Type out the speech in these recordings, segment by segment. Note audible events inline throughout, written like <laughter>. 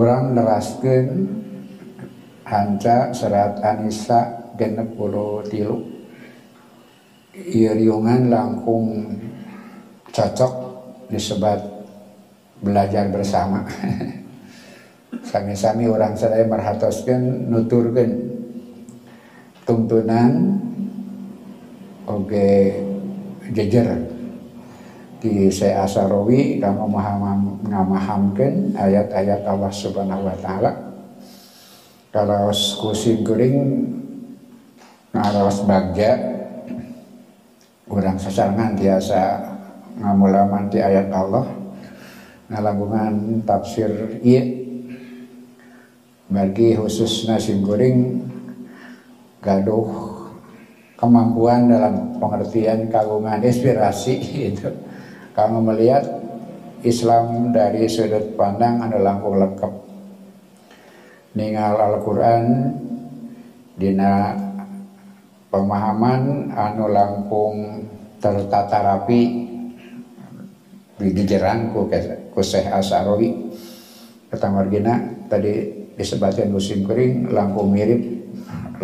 orang neraskan hanca serat Anisa genep puluh tilu. Riungan langkung cocok disebut belajar bersama. <laughs> Sami-sami orang sadaya merhatoskan nuturkan tuntunan oke jejer di saya asarawi kamu ngamahamkan ayat-ayat Allah Subhanahu wa taala. Kalau kusim kuring ngaros bagja orang sasangan biasa ngamulaman di ayat Allah. Ngalagungan tafsir iya bagi khusus nasi goreng gaduh kemampuan dalam pengertian kagungan inspirasi <laughs> itu kamu melihat Islam dari sudut pandang anu langkung lengkap ningal Al-Quran dina pemahaman anu langkung tertata rapi. Dijeran ku, ku Syekh Asarawi kata margina tadi disebutkan musim kering langkung mirip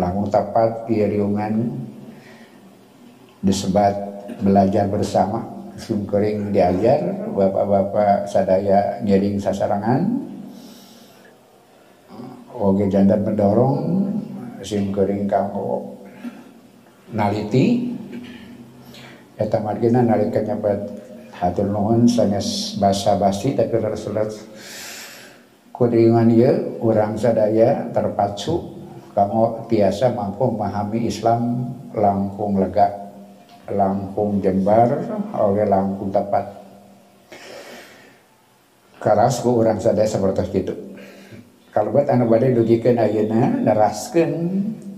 langkung tepat riungan disebut belajar bersama sungkering diajar bapak-bapak sadaya ngiring sasarangan. Oge janda mendorong sungkering kamu naliti. Eta margina nalika nyabat hatur nuhun sanes basa basi tapi rasulullah kudingan ya orang sadaya terpacu kamu biasa mampu memahami Islam langkung lega Lampung Jember oleh Lampung tepat. Keras ku orang sadaya seperti itu kalau buat anu badai dugikan ayana neraskan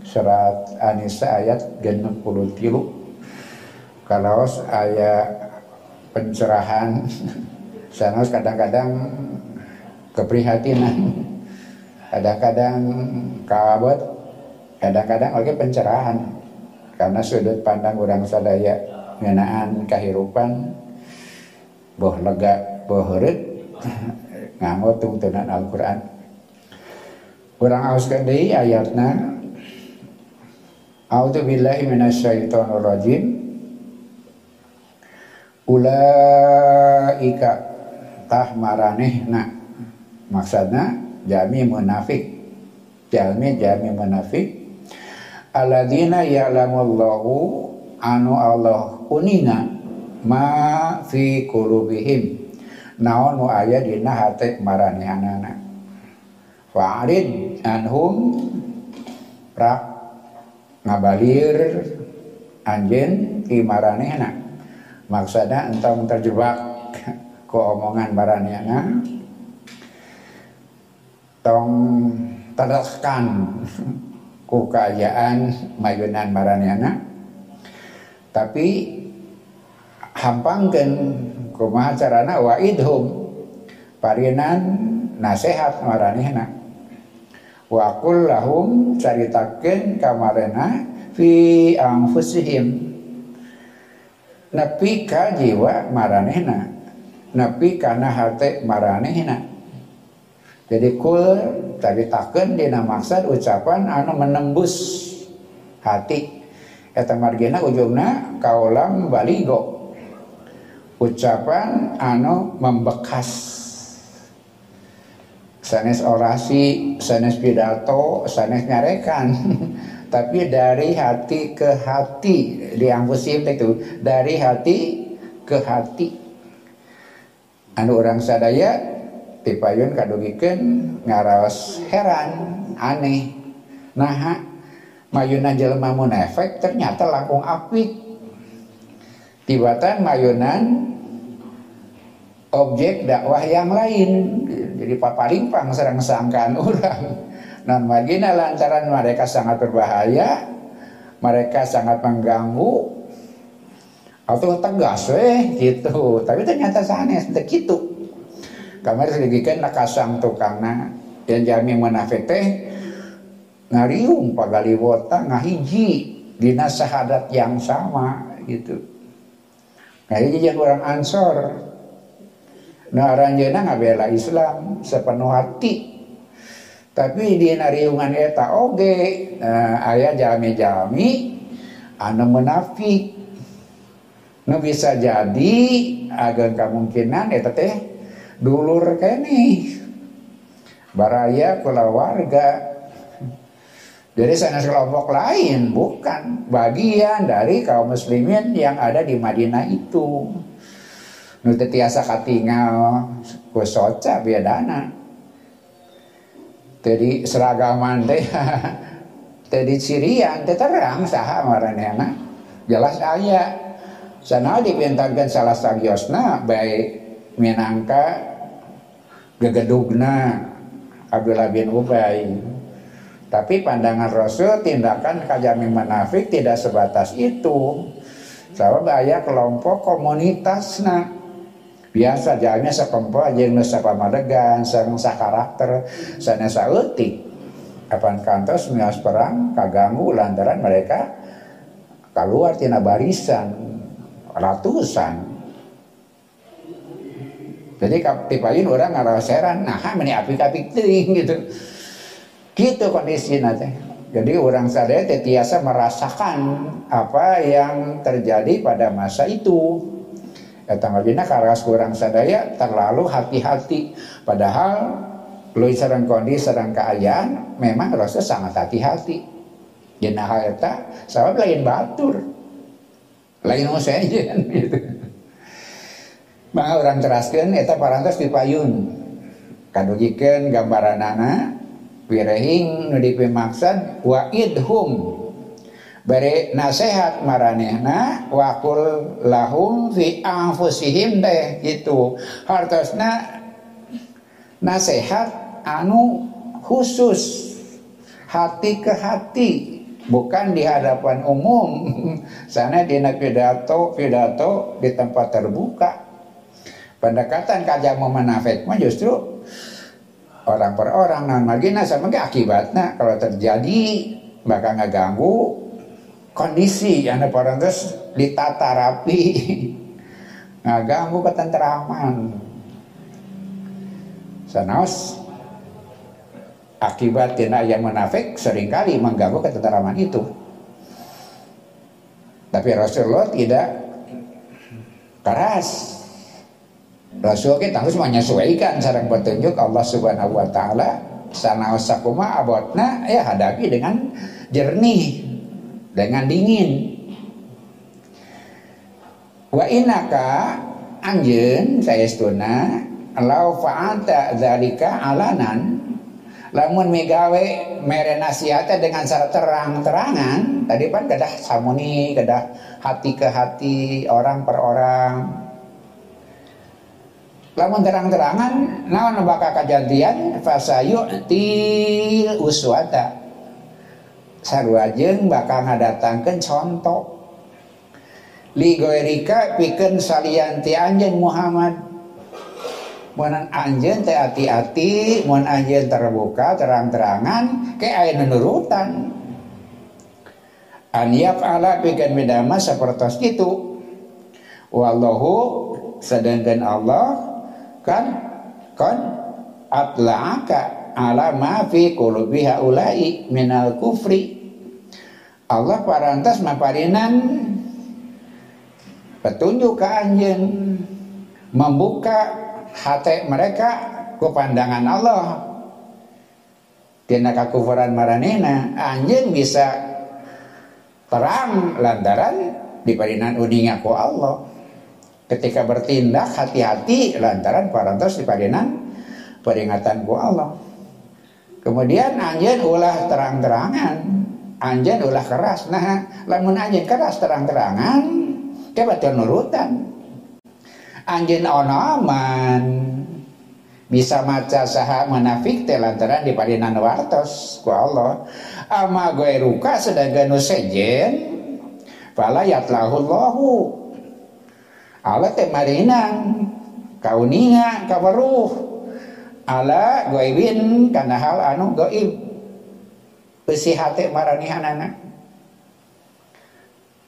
surat Anisa ayat genep puluh tilu. Kalau ayat pencerahan <laughs> sana kadang-kadang keprihatinan. Kadang-kadang kawabot kadang-kadang lagi pencerahan karena sudut pandang orang sadaya ngenaan kehidupan boh lega boh heret <laughs> nganggo tuntunan Al-Quran. Orang auskan deui ayatna A'udzu billahi minasyaitonir rajim Ulaika tah maranehna. Maksudna jami munafik. Jami jami munafik alladzina ya'lamullahu anu Allah kunina ma fi qulubihim. Naon nu aya dina hate maranehanana fa'rid anhum rak ngabalir anjen ti maranehna maksudna entong terjebak ku omongan maranehna tong <laughs> kukayaan mayunan maraniana. Tapi hampangkan kumaha carana wa idhum parinan nasehat maranihna wa lahum caritakeun kamarena fi anfusihim. Nepi ka jiwa maranehna nepi kana hate maranehna jadi kul tadi taken dina maksud ucapan anu menembus hati. Eta margina ujungna kaulam baligo ucapan anu membekas. Sanes orasi sanes pidato sanes nyarekan. <laughs> Tapi dari hati ke hati di ampusim itu. Dari hati ke hati. Anu orang sadaya tipayun kadugikan ngaraos heran aneh. Nah mayunan jelema munafik ternyata langkung apik. Tibatan mayunan objek dakwah yang lain. Jadi papalimpang serang sangkaan orang dan margina lantaran mereka sangat berbahaya mereka sangat mengganggu atau tegas weh gitu. Tapi ternyata sanes begitu kamar sedigikan nakasang tukangna yang jami munafik teh ngariung pagaliwota ngahiji dina sahadat yang sama gitu. Ngahiji yang orang ansor. Nah aranjeuna ngabela Islam sepenuh hati. Tapi di nariungan eta oge nah, ayah jalmi-jalmi anu menafik. Nu bisa jadi agak kemungkinan eta teh dulur kene baraya keluarga jadi sana kelompok lain bukan bagian dari kaum muslimin yang ada di Madinah itu. Nu tiasa katinggal ku soca biadana. Jadi seragaman teh <laughs> tadi cirian teh terang saha maranehna. Jelas aya. Sana dipintarkan salah sagiosna baik minangka gegedugna Abdullah bin Ubay tapi pandangan Rasul tindakan kajami menafik tidak sebatas itu. Sebab ayah kelompok komunitas nah biasa jalannya sekelompok aja yang nusa pamadegan, sang karakter, sana sautik. Apan kantos mias perang kaganggu lantaran mereka keluar tina barisan ratusan. Jadi tipain orang ngaraseran, nah meni apik-apik ting gitu. Gitu kondisi nanti. Jadi orang sadaya tetiasa merasakan apa yang terjadi pada masa itu. Ya tanggal dina karas kurang sadaya terlalu hati-hati. Padahal lu sarang kondisi sarang keayaan memang rasa sangat hati-hati. Dina hal eta sabab lain batur. Lain sejen <laughs> gitu. Maka orang teraskan eta parantos dipayun. Kadugikeun gambaran anak wirehing nu dipimaksad wa idhum. Bare nasihat maranehna wakul lahum fi anfusihim deh gitu. Hartosna nasihat anu khusus hati ke hati bukan di hadapan umum. <laughs> Sana di pidato pidato di tempat terbuka pendekatan kajang memanafik mah justru orang per orang non margina sama akibatnya kalau terjadi bakal ngeganggu kondisi yang orang terus ditata rapi <laughs> ngaganggu ketentraman. Sanaos akibat tina yang menafik sering kali mengganggu ketentraman itu. Tapi Rasulullah tidak keras Rasul kita harus menyesuaikan sarang petunjuk Allah Subhanahu wa taala. Sana sakuma abotna ya hadapi dengan jernih dengan dingin. Wa inaka anjeun saestuna lau fa'anta zalika alanan. Lamun megawe mere nasihatnya dengan cara terang-terangan tadi kan kedah samuni kedah hati ke hati orang per orang lamun terang-terangan naon bakal kejadian til uswata. Sarwajeng bakal ngadatangkeun contoh ligoerika pikeun salianti anjeun Muhammad. Mun anjeun teh hati-hati mun anjeun terbuka terang-terangan ke aya nurutan. An yaf'ala pikeun midama sapertos kitu. Wallahu sedangkan Allah kan? Kan? Atla'aka ala ma fi qulubi haula'i minal kufri. Allah parantas maparinan. Petunjuk ke anjen membuka hati mereka ke pandangan Allah. Tina kakufuran maranena anjen bisa terang lantaran diparinan uninga ku Allah ketika bertindak hati-hati lantaran parantos di padenan peringatan ku Allah. Kemudian anjen ulah terang-terangan. Anjen ulah keras. Nah lamun anjen keras terang-terangan kebetul nurutan. Anjen ono aman. Bisa maca saha menafik teh lantaran di padenan wartos ku Allah. Ama gue ruka sedangkan sejen fala yatlahullahu Allah teh marinang kauninga kawaruh ala goibin karena hal anu goib besi hati maranihanana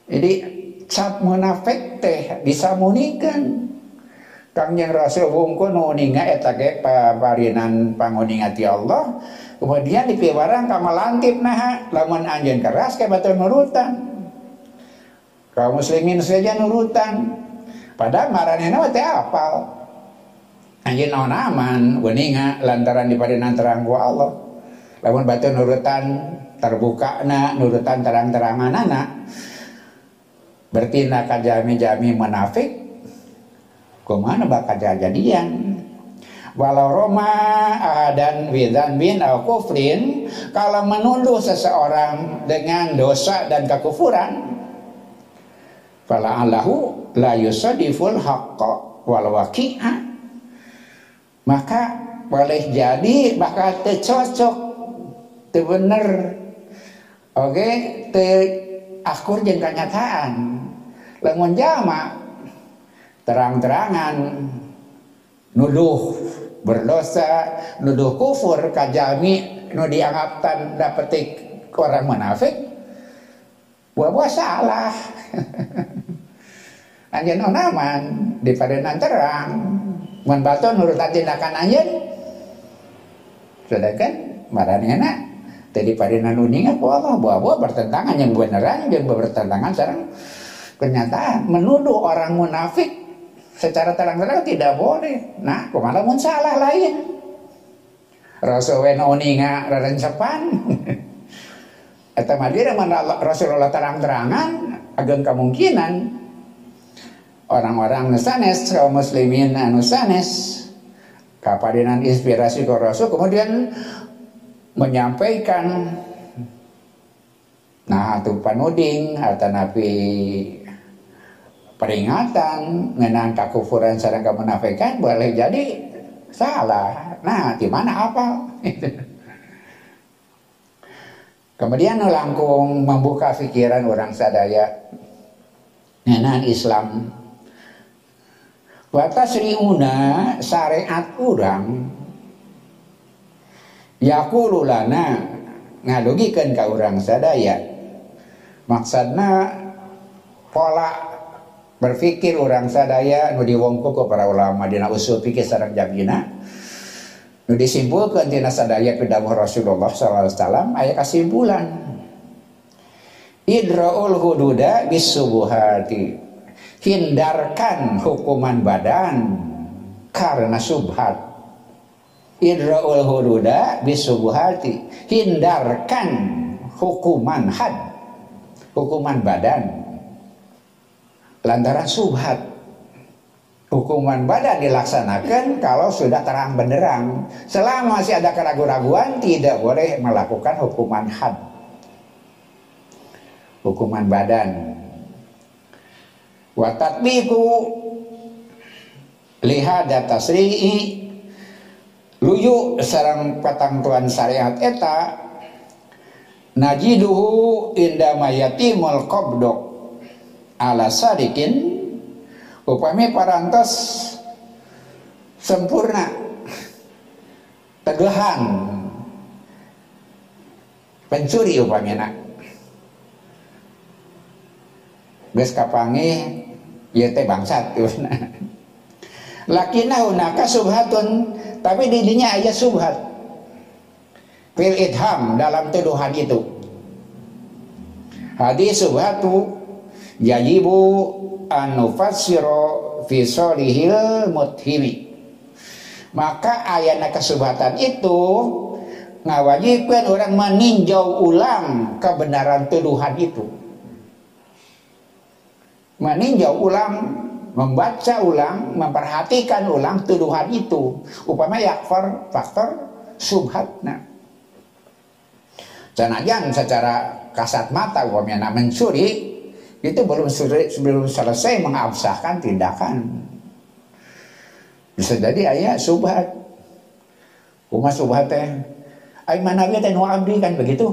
jadi cap munafik teh bisa munikan Kangjeng Rasul wungku nuninga eta ge parinan panguninga ti Allah. Kemudian dipiwarang ka malantip naha, lamun anjeun keras ke batur nurutan. Kaum muslimin saja nurutan. Padahal maranehna teh apal. Anjeun naon aman weninga lantaran di parinan terang ku Allah. Lamun batur nurutan terbuka na nurutan terang-terangan anak bertindak jami-jami munafik Ke mana bakal jadian? Walau Roma dan widan bin al kufrin kalau menuduh seseorang dengan dosa dan kekufuran fala allahu la yusadiful haqqa wal waqi'a. Maka boleh jadi bakal tercocok teu bener oke teu akur jeung kenyataan. Lamun jalma terang-terangan nuduh berdosa nuduh kufur kajami nu dianggapkan dapetik orang munafik buah-buah salah <laughs> anjen onaman di padenan terang mun batu nurut tindakan anjen sedangkan maraniana tadi padenan uningat Allah? Buah-buah bertentangan yang beneran yang bertentangan sekarang kenyataan. Menuduh orang munafik secara terang-terang tidak boleh. Nah, ke mana pun salah lain. Rasulullah uninga sepan. <laughs> Eta madira mana Rasulullah terang-terangan ageng kemungkinan orang-orang nusanes kaum muslimin anu sanes kapadinan inspirasi ke Rasul kemudian menyampaikan nah itu panuding atau nabi peringatan mengenai kekufuran sarang kemunafikan boleh jadi salah. Nah, di mana apa? <laughs> Kemudian langkung membuka pikiran orang sadaya mengenai Islam. Batas riuna syariat orang yakululana ngadugikan ke orang sadaya. Maksudnya pola berpikir orang sadaya nu diwongko ke para ulama dina usul pikir sareng jamina nu disimpulkan dina sadaya dawuh Rasulullah sallallahu alaihi wasallam aya kesimpulan idraul hududa bisubuhati hindarkan hukuman badan karena subhat. Idraul hududa bisubuhati hindarkan hukuman had hukuman badan. Lantaran subhat hukuman badan dilaksanakan kalau sudah terang benderang. Selama masih ada keraguan-raguan tidak boleh melakukan hukuman had. Hukuman badan watatbiku lihat data tasri'i luyu sarang tuan syariat eta. Najiduhu inda mayatimul qabdok ala sadikin. Upami parantos sempurna tegahan pencuri upamina geus kapangi ieu teh bangsat <laughs> lakina hunaka subhatun tapi di dinya aya subhat. Fil idham dalam tuduhan itu. Hadis subhatu yajibu an nufassiro muthimi maka ayana kesubatan itu ngawajibkan orang meninjau ulang kebenaran tuduhan itu meninjau ulang membaca ulang memperhatikan ulang tuduhan itu. Upama yakfar faktor subhatna Jangan secara kasat mata umpamanya mencuri itu belum sebelum selesai mengabsahkan tindakan. Bisa jadi ayah subhat. Rumah subhat teh ay mana teh nu abdi kan begitu?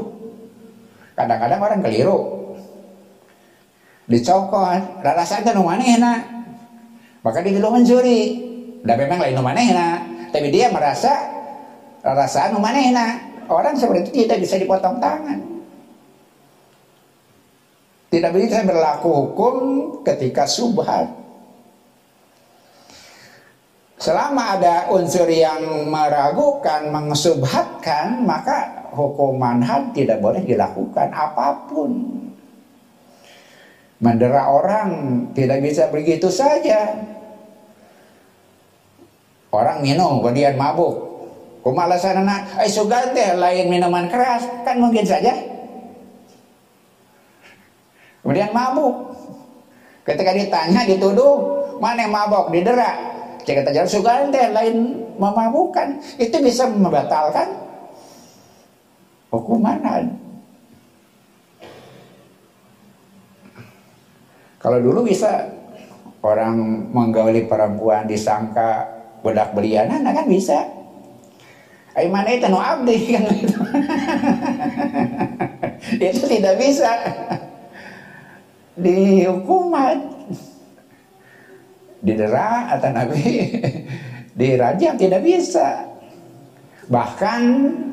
Kadang-kadang orang keliru dicokot rasa kan nu manehna. Maka dia belum mencuri dan memang lain nu manehna. Tapi dia merasa rasa nu manehna. Orang seperti itu tidak bisa dipotong tangan. Tidak bisa berlaku hukum ketika subhat. selama ada unsur yang meragukan, mengesubhatkan, maka hukuman had tidak boleh dilakukan apa pun. Mendera orang tidak bisa begitu saja. Orang minum kemudian mabuk. Kumalasan anak, sugal teh lain minuman keras, kan mungkin saja. Kemudian mabuk. Ketika ditanya dituduh, mana yang mabuk didera. Jika terjadi sugal teh lain memabukkan, itu bisa membatalkan hukuman Kalau dulu bisa orang menggauli perempuan disangka budak belianan nah kan bisa. Mana itu no abdi <laughs> kan. <laughs> Itu. tidak bisa. Dihukuman didera atau nabi. <laughs> Dirajam tidak bisa. Bahkan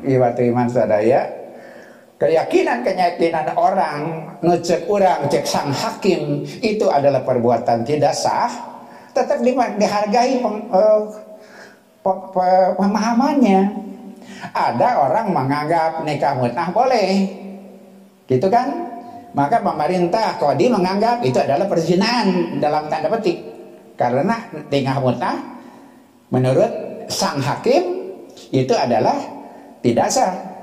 iwatu iman sadaya keyakinan-keyakinan orang ngecek orang cek sang hakim itu adalah perbuatan tidak sah. Tetap dihargai peng, uh, pemahamannya. Ada orang menganggap nikah mutnah boleh. Gitu kan? Maka pemerintah kodi menganggap itu adalah perzinahan dalam tanda petik. Karena nikah mutnah menurut sang hakim itu adalah tidak sah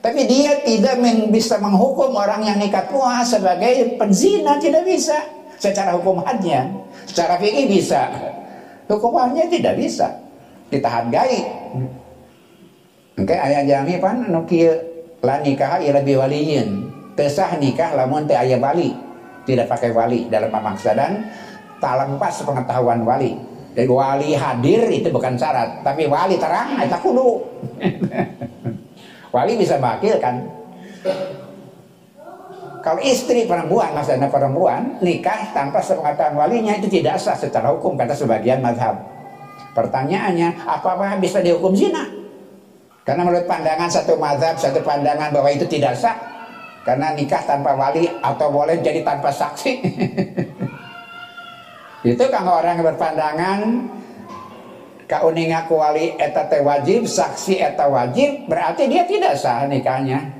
tapi dia tidak bisa menghukum orang yang nikah tua sebagai penzina tidak bisa secara hukum hadnya secara fikih bisa hukumannya tidak bisa kita hargai Oke ayah jami pan anu kieu la nikah ila bi waliyin. Tesah nikah lamun teh aya wali. Tidak pakai wali dalam memaksa dan tak lepas pengetahuan wali. Jadi wali hadir itu bukan syarat, tapi wali terang eta kudu. <laughs> wali bisa bakil kan. Kalau istri perempuan, maksudnya perempuan nikah tanpa sepengetahuan walinya itu tidak sah secara hukum kata sebagian mazhab. Pertanyaannya, apakah bisa dihukum zina? Karena menurut pandangan satu mazhab, satu pandangan bahwa itu tidak sah. Karena nikah tanpa wali atau boleh jadi tanpa saksi. <laughs> itu kalau orang yang kauninga wali eta wajib, saksi eta wajib, berarti dia tidak sah nikahnya.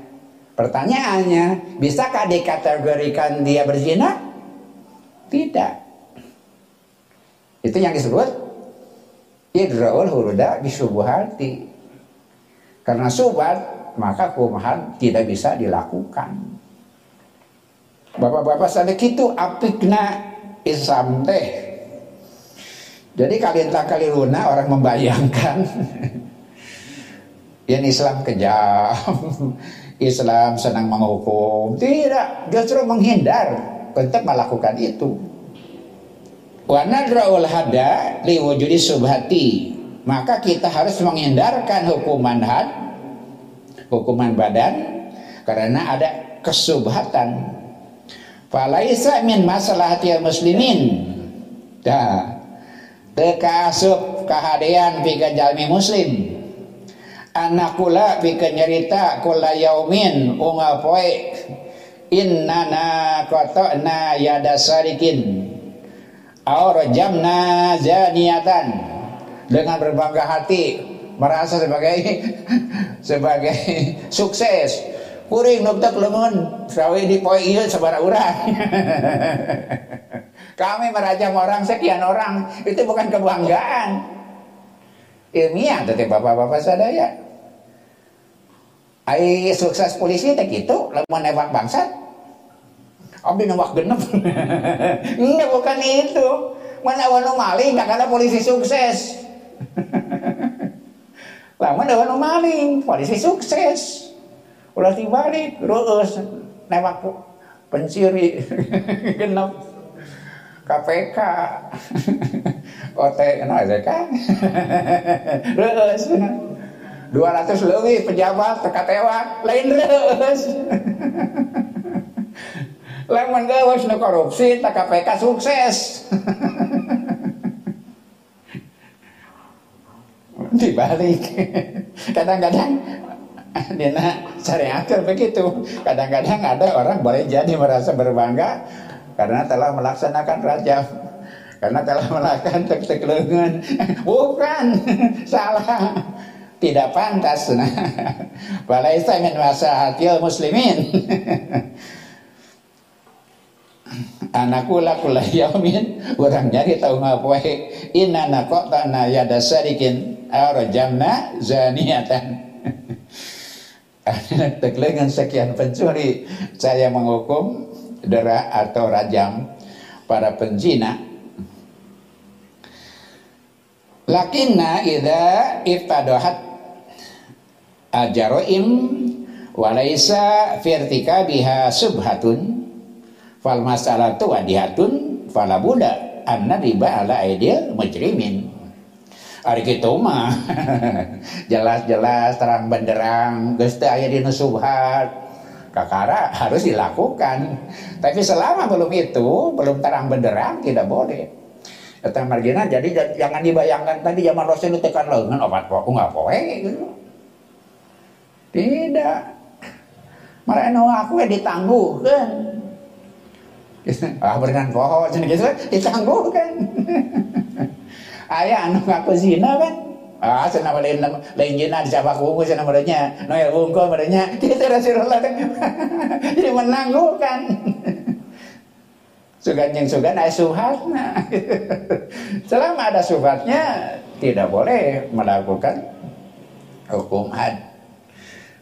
Pertanyaannya, bisakah dikategorikan dia berzina? Tidak. Itu yang disebut idraul huruda bisubuhati karena subat, maka kumahan tidak bisa dilakukan. Bapak-bapak sadek itu apikna Islam teh. Jadi kalian tak kali luna orang membayangkan. <laughs> Yang Islam kejam, <laughs> Islam senang menghukum. Tidak, justru menghindar. Untuk melakukan itu. Wa nadra'ul hada liwujudi subhati. Maka kita harus menghindarkan hukuman had hukuman badan karena ada kesubhatan. Falaisa min masalahati muslimin. Dah tekasub kahadean pika jalmi muslim. Anakula pika nyerita kula yaumin unga poe innana qata'na yada sarikin. Aw rajamna zaniatan dengan berbangga hati merasa sebagai <laughs> sebagai sukses. Kuring nuktak lemun sawi di poin iya sabara urang <laughs> kami merajam orang sekian orang. Itu bukan kebanggaan. Ilmiah tadi bapak-bapak sadaya ai sukses polisi itu lemun nembak bangsat. Abdi nembak genep. Enggak <laughs> bukan itu. Mana wanu maling ada polisi sukses. Lama dah maling, polisi sukses. Ulah dibalik, terus nembak pencuri. <laughs> Genap KPK OT no SK terus 200 lebih pejabat teka tewak lain terus lamun <laughs> gawas nu korupsi tak KPK sukses. <laughs> Dibalik. <laughs> Kadang-kadang Dina syariat begitu. Kadang-kadang ada orang boleh jadi merasa berbangga karena telah melaksanakan rajam karena telah melakukan tek lengan bukan. Salah. Tidak pantas. Nah walaisa min masahatil muslimin. Anakku lakulah yaumin. Orang nyari tahu ngapain inna nakotana yada sarikin arjamna zaniatan dengan sekian pencuri. Saya menghukum derah atau rajam para penzina. Lakinna idza iftadahat ajaroim walaisa firtika biha subhatun fal masalatu wadihatun fala buda anna riba ala aidil mujrimin. Hari kita mah <laughs> jelas-jelas terang benderang geus teu aya dina subhat kakara harus dilakukan tapi selama belum itu belum terang benderang tidak boleh Kata margina jadi jangan dibayangkan tadi zaman Rasul itu tekan lengan obat kok nggak poe. Tidak. Malah aku ya ditangguh kan. Ah berenang poho jadi <laughs> gitu kan. <laughs> Ayah anu ngaku zina kan. Ah, sana lain lain jina di sabak ungu sana merenya, noel bungko merenya, kita <laughs> Rasulullah. <laughs> Jadi menangguhkan. <laughs> Sugan yang sugan ada subhatnya. Selama ada subhatnya tidak boleh melakukan hukum had.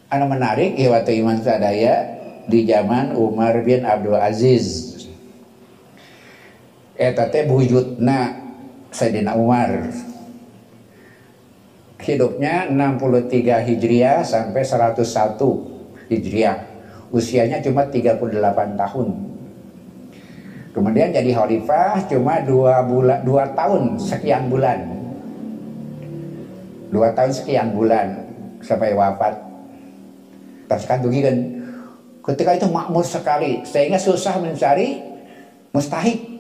Anu menarik waktu iman sadaya di zaman Umar bin Abdul Aziz. Eta teh buyutna Sayyidina Umar. Hidupnya 63 Hijriah sampai 101 Hijriah. Usianya cuma 38 tahun Kemudian jadi khalifah cuma dua bulan, dua tahun sekian bulan, dua tahun sekian bulan sampai wafat. Terus kan kan ketika itu makmur sekali sehingga susah mencari mustahik.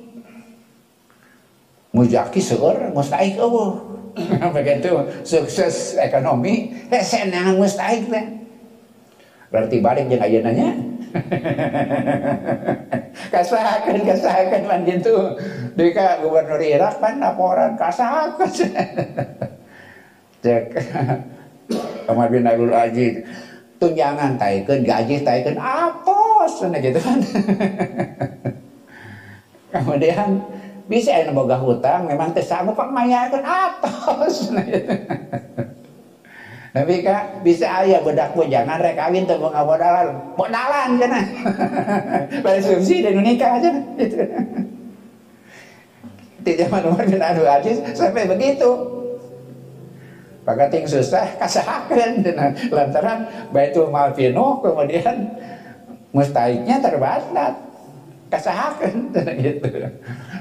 Mujaki seur mustahik oh. <laughs> Begitu. Sukses ekonomi, eh senang mustahik teh. Berarti balik jeung ayeuna <laughs> kasahakan kasahakan man gitu dika gubernur Irak kan laporan kasahakan <laughs> cek. Umar bin Abdul Aziz tunjangan taikan gaji taikan apos. Nah gitu kan. Kemudian bisa yang boga hutang memang tersanggup pak maya kan atos <laughs> tapi kak bisa ayah bedak pun jangan rek kawin tuh mau modalan, modalan kan? <laughs> Balik subsidi dan nikah aja. <laughs> Gitu. Di zaman Umar bin Abdul Aziz sampai begitu. Maka ting susah kasahakan lantaran baitul mal penuh kemudian mustahiknya terbatas kasahakan <laughs> gitu.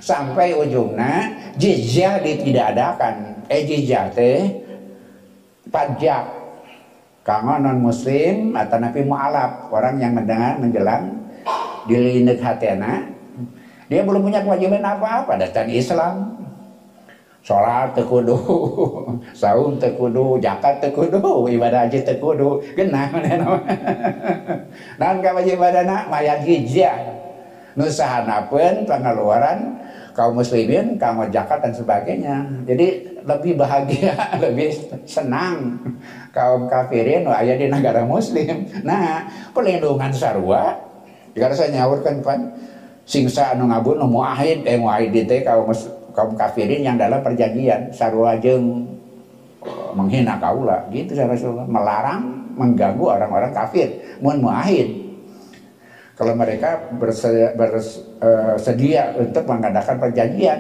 Sampai ujungnya jizya ditidakadakan eh jizya teh pajak. Kanggo non muslim atau nabi mu'alaf orang yang mendengar menjelang dilinik hatena dia belum punya kewajiban apa-apa datang Islam. Sholat tekudu <laughs> saum tekudu zakat tekudu ibadah haji tekudu genah <laughs> dan kewajiban mayat hijjah nusahanapeun pengeluaran kaum muslimin, kaum zakat dan sebagainya. Jadi lebih bahagia, <laughs> lebih senang kaum kafirin wah di negara muslim. Nah, perlindungan sarwa jika saya nyawurkan pan singsa anu ngabun nu muahid eh muahid kaum kaum kafirin yang dalam perjanjian sarwa jeung eh, menghina kaula gitu ya Rasulullah melarang mengganggu orang-orang kafir mun muahid kalau mereka bersedia, bersedia eh, untuk mengadakan perjanjian.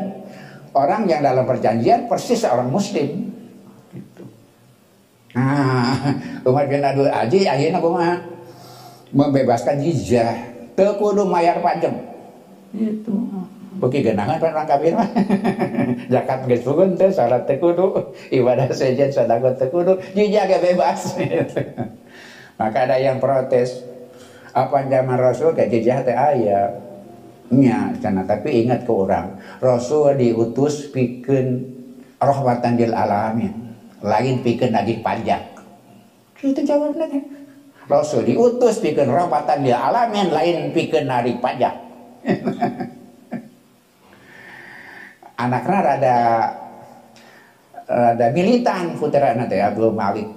Orang yang dalam perjanjian persis seorang muslim. Gitu. nah <laughs> Umar bin Abdul Aziz akhirnya mah membebaskan jizah tekudu mayar panjang. Itu Bagi genangan pan orang kafir mah. <laughs> Zakat geus pun teh salat tekudu, ibadah sejen sedekah tekudu, jizah bebas. <laughs> Maka ada yang protes, apa zaman Rasul kayak jejah teh ayah. Nya karena tapi ingat ke orang Rasul diutus bikin rahmatan lil alamin. Lain bikin lagi pajak itu jawabnya Rasul diutus bikin rahmatan lil alamin lain bikin nari pajak anaknya rada rada militan putra nanti Abdul Malik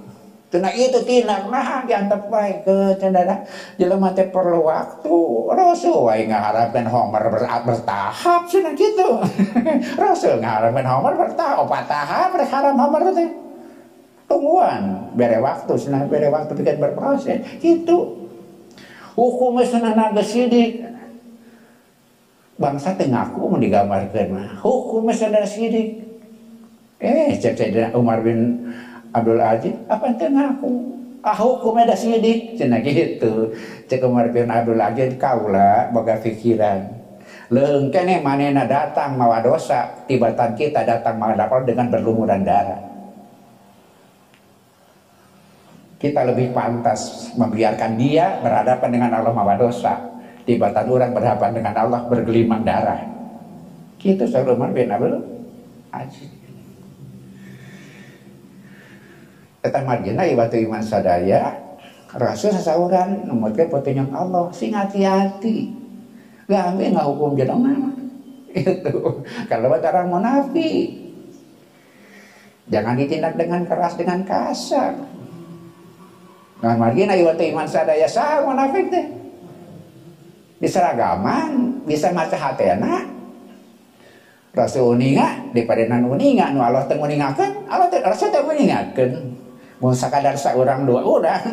Tina itu tina nah diantep baik ke cendana. Jelema teh perlu waktu. Rasul wae ngaharapkeun Homer ber, bertahap cenah gitu. <laughs> Rasul ngaharapkeun Homer bertahap opat tahap rek haram Homer teh. Tungguan bere waktu cenah bere waktu bikin berproses gitu. Hukum cenah naga sidik. Bangsa teh ngaku mau digambarkeun mah. Hukum cenah sidik. Eh cek Umar bin Abdul Aziz apa ente ngaku ah hukumnya ada sidik. Cina gitu. Cek kemarin Abdul Aziz kaulah boga pikiran Leung kene manena datang mawa dosa. Tibatan kita datang mawa lapor dengan berlumuran darah. Kita lebih pantas membiarkan dia berhadapan dengan Allah mawa dosa. Tibatan orang berhadapan dengan Allah bergelimang darah. Gitu Sulaiman bin Abdul Aziz Eta margina ibatu iman sadaya Rasul sasauran numutkeun petunjuk Allah sing hati-hati. Gambe nggak hukum jenengan. <laughs> Itu kalau orang munafik. Jangan ditindak dengan keras dengan kasar. Nah, margina ibatu iman sadaya sah munafik teh. Di seragaman bisa maca hatena. Rasul uninga di padenan uninga nu Allah teu Allah Rasul teu nguningakeun mau sakadar seorang dua orang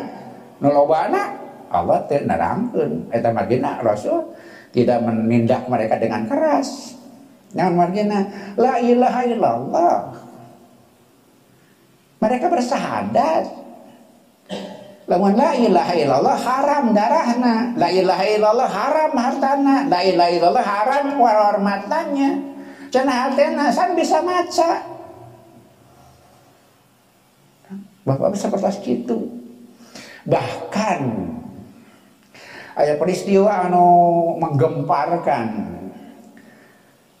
nolobana Allah teh nerangkeun eta margina Rasul tidak menindak mereka dengan keras. Yang margina la ilaha illallah. Mereka bersahadat. Lamun la ilaha illallah haram darahna la ilaha illallah haram hartana la ilaha illallah haram warahmatannya cenah hatena san bisa maca Bapak bisa kertas gitu. Bahkan ada peristiwa anu menggemparkan.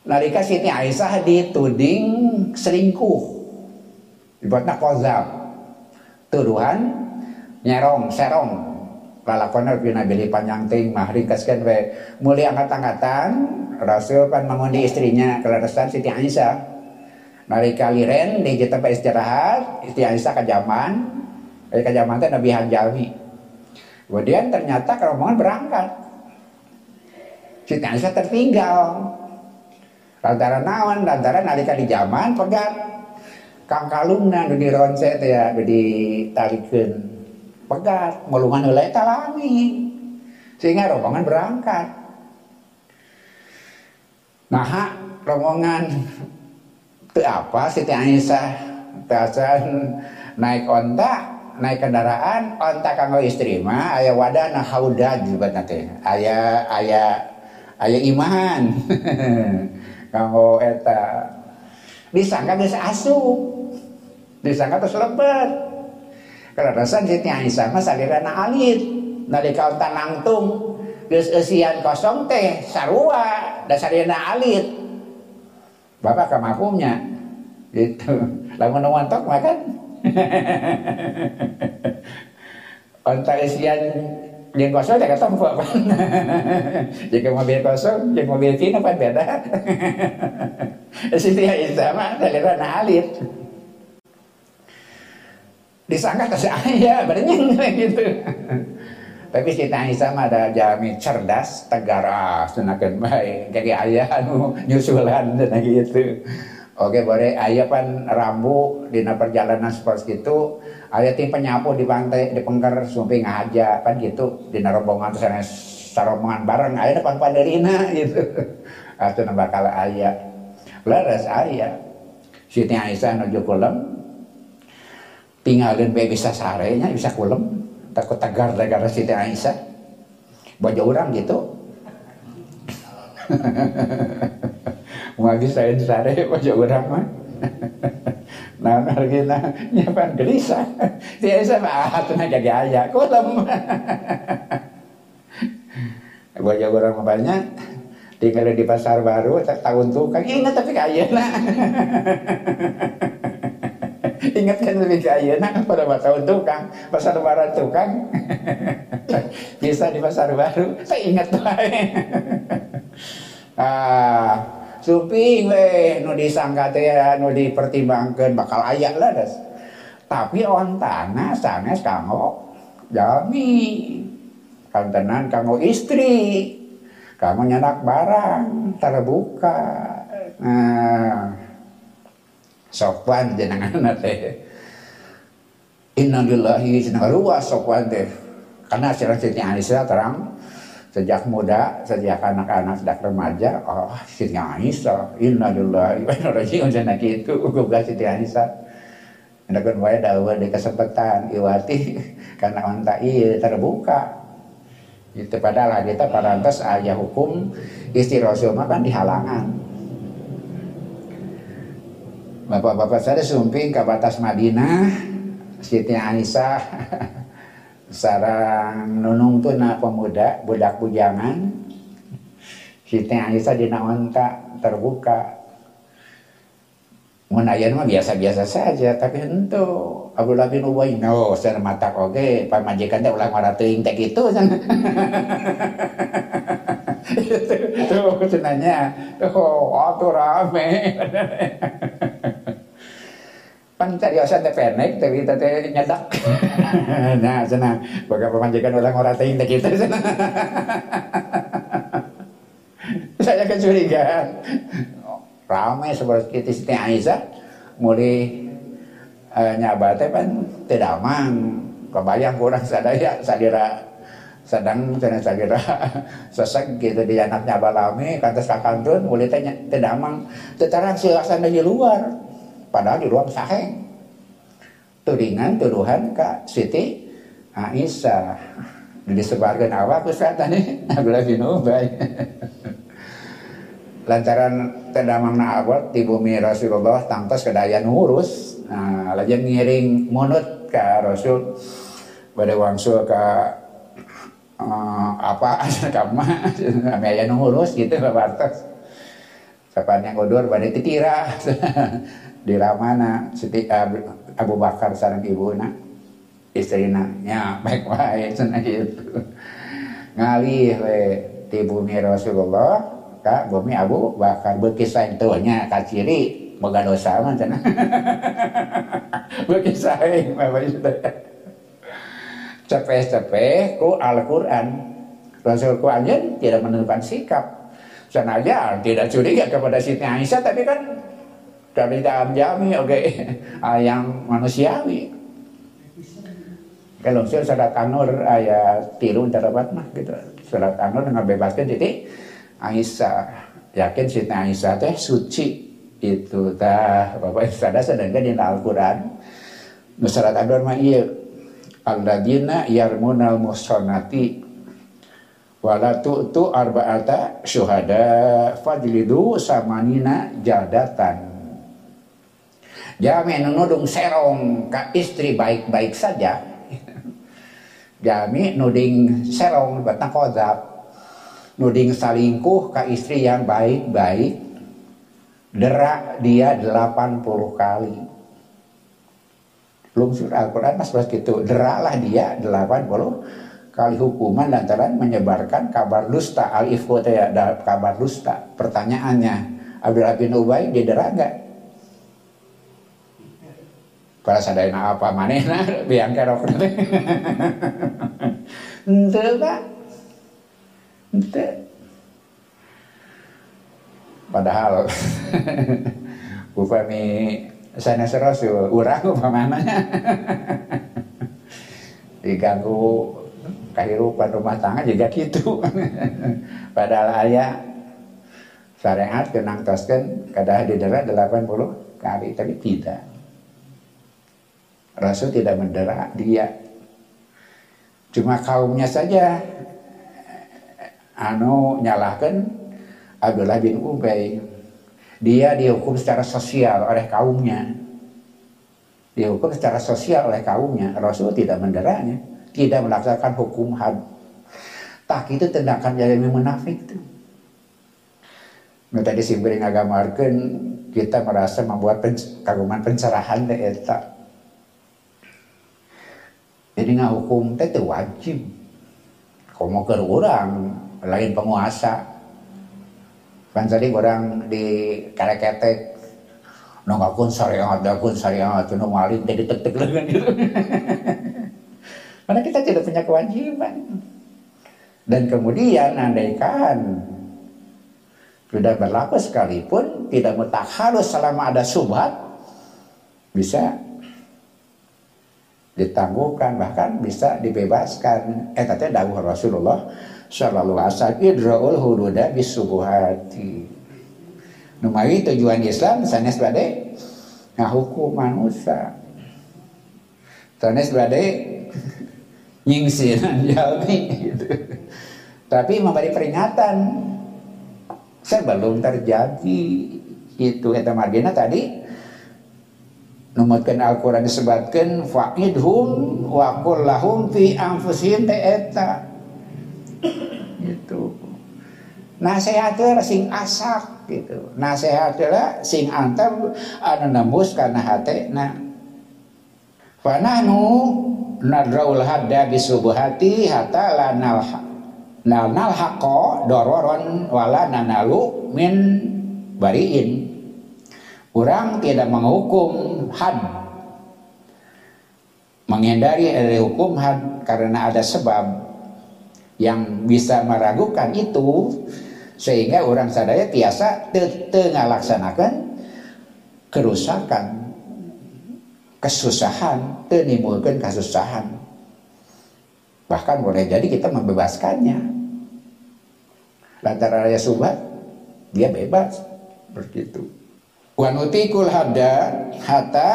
Nalika Siti Aisyah dituding selingkuh. Dibuatnya kozab. Tuduhan nyerong, serong. Lalakonar pina beli panjang ting mah ringkaskan we mulia angkat-angkatan Rasul pan mengundi istrinya kelarasan Siti Aisyah Nari kaliren di kita istirahat, istianisa ke zaman, dari ke zaman itu Nabi Hanjali. Kemudian ternyata rombongan berangkat. Aisyah tertinggal. Lantaran nawan, lantaran nalika di zaman pegat. Kang kalungna nu dironse teh ya, ditarikeun. Pegat, melungan heula talami. Sehingga rombongan berangkat. Nah, rombongan itu apa Siti Aisyah tasan naik onta naik kendaraan onta kanggo istri mah aya wadana haudad juga nanti aya aya aya iman <laughs> kanggo eta disangka geus asup disangka terus lebat kalau rasan Siti Aisyah mah salirana alit. Nalika onta nangtung geus eusian kosong teh sarua da alit Bapak kemampunya gitu. Lamun nontok makan. <laughs> Onta isian yang kosong tak ketemu kan. Jika mobil kosong, jika mobil kini kan beda. Siti Aisyah mah daliran alit. Disangka ke saya, bernyeng gitu. Tapi Aisyah mah ada jami cerdas, tegar, ah, senakan baik. Jadi ayah anu nyusulan dan <laughs> gitu. Oke, boleh ayah pan rambu di perjalanan seperti itu. Ayah tim penyapu di pantai, di pengker, sumpi ngaja, kan gitu. Di rombongan terus ada sarombongan bareng, ayah depan paderina <laughs> gitu. Itu bakal ayah. Laras ayah. Siti Aisyah nuju kulem. Tinggalin bisa sarenya, bisa kulem takut tegar gara Siti Aisyah. Baju orang gitu. <laughs> Mau saya sare baju orang mah. <laughs> Nah hargina nyapan gelisah. <laughs> Siti Aisyah mah ah tuh jadi ayah kulem baju orang banyak. Tinggal di pasar baru tahun tukang ingat tapi kaya nah Ingat kan lebih kaya nah pada tahun tukang pasar baru tukang. <laughs> Bisa di pasar baru saya ingat tuh <laughs> ah suping we nu disangka teh nu dipertimbangkeun bakal aya lah das tapi ontana sanes kanggo jami. Kantenan kanggo istri kamu nyenak barang terbuka nah sopan jenengan teh innalillahi luas sopan teh karena secara Siti Aisyah terang sejak muda, sejak anak-anak, sejak remaja, oh Siti Aisyah, innalillahi wa inna rajiun cenah kitu uga Siti Aisyah. Ndakeun wae dawa di kesempatan iwati <laughs> karena onta ieu terbuka. Itu padahal kita parantos ayah hukum istri Rasul kan dihalangan. Bapak-bapak saya sumping ke batas Madinah, Siti Aisyah <laughs> sarang nunung tuh na pemuda budak bujangan. Siti Aisyah di onta terbuka Munayan mah biasa-biasa saja, tapi itu Abdullah bin Ubay no, saya mata oke, pamajikan teh ulah ngora teuing teh kitu. <laughs> Tuh tuh cenanya, tuh oh, rame. <laughs> pan cariosan teh pendek tapi teh nyedak. <laughs> Nah sana boga pemanjikan orang orang teh teh kita sana <laughs> saya kecurigaan. Ramai seperti kita Siti Aisyah. Mulai uh, nyaba teh pan tidak mang kebayang kurang sadaya sadira sedang cina sadira. <laughs> Sesek gitu di anak nyaba lami kantas kakantun mulai teh tidak mang tetarang silasan di luar padahal di ruang saheng tudingan tuduhan ke Siti Aisyah disebarkan awak Ustaz tadi Abdullah bin Ubay lantaran tedamangna abot di bumi Rasulullah tangtos kedaya ngurus nah lagi ngiring munut ke Rasul pada wangsul ke uh, apa kama aya ngurus gitu babartos sapan yang udur pada titira di ramana Siti Abu Bakar sarang ibuna. Istrina. Nya baik wae cenah gitu ngalih we di bumi Rasulullah ka bumi Abu Bakar. Berkisah itu nya kaciri boga dosa mah cenah <laughs> berkisah bapak itu cepet-cepet ku Al-Quran. Rasul aja tidak menentukan sikap. Senaja tidak curiga kepada Siti Aisyah tapi kan dari dalam jami oke okay. <laughs> yang manusiawi. Kalau saya surat Anur ayat tiru terdapat mah gitu. Surat Anur bebaskan titik Aisyah. Yakin Siti Aisyah teh suci. Itu tah Bapak sadar sedangkan di Al-Quran. Surat Anur mah iya. Alladzina yarmunal musonati wala tu'tu arba'ata syuhada. Fajlidu samanina jadatan Jami nudung serong ke istri baik-baik saja. <laughs> Jami nuding serong batang kozab nuding salingkuh ke istri yang baik-baik. Derak dia 80 kali. Belum surah Al-Quran mas gitu. Deraklah dia 80 kali hukuman lantaran menyebarkan kabar dusta. Al-ifku ya kabar dusta. Pertanyaannya Abdullah bin Ubay diderak enggak para sadayana apa manehna <laughs> biang kerok <laughs> ente pak. Ente padahal <laughs> upami sana serasul urang upamanya diganggu kehidupan rumah tangga juga gitu. Padahal ayah syariat kenang toskan kadah didera 80 kali tapi tidak Rasul tidak mendera dia. Cuma kaumnya saja. Anu nyalahkan Abdullah bin Ubay. Dia dihukum secara sosial oleh kaumnya. Dihukum secara sosial oleh kaumnya. Rasul tidak menderanya. Tidak melaksanakan hukum had. Tak itu tindakan jadi munafik itu. Nah, tadi simbering agama kita merasa membuat kaguman pencerahan jadi nggak hukum itu wajib. Mau ke orang lain penguasa. Kan tadi orang di kareketek nongakun syariat dakun syariat. Nu maling jadi tek tek gitu karena kita tidak punya kewajiban. Dan kemudian andaikan sudah berlaku sekalipun tidak harus selama ada subhat bisa ditangguhkan bahkan bisa dibebaskan. Eh tadi dawuh Rasulullah Shallallahu alaihi idraul hududa bisubuhati. Numai tujuan Islam sanes bade ngahukum manusia. Sanes bade <laughs> nyingsiran jalmi <laughs> gitu. tapi memberi peringatan sebelum terjadi itu eta margina tadi numutkeun Al-Qur'an disebutkan fa'idhum wa lahum fi anfusihim eta gitu. Nasihatnya sing asak gitu. Nasihatnya sing antar anu nembus karena hati nah panahnu nadraul hadda bisubuhati hatta lanal nal haqo dororon wala nanalu min bariin orang tidak menghukum had. Menghindari dari hukum had karena ada sebab yang bisa meragukan itu sehingga orang sadaya tiasa tengah laksanakan kerusakan kesusahan menimbulkan kesusahan. Bahkan boleh jadi kita membebaskannya. Lantaran raya subat dia bebas wanutikul hada hatta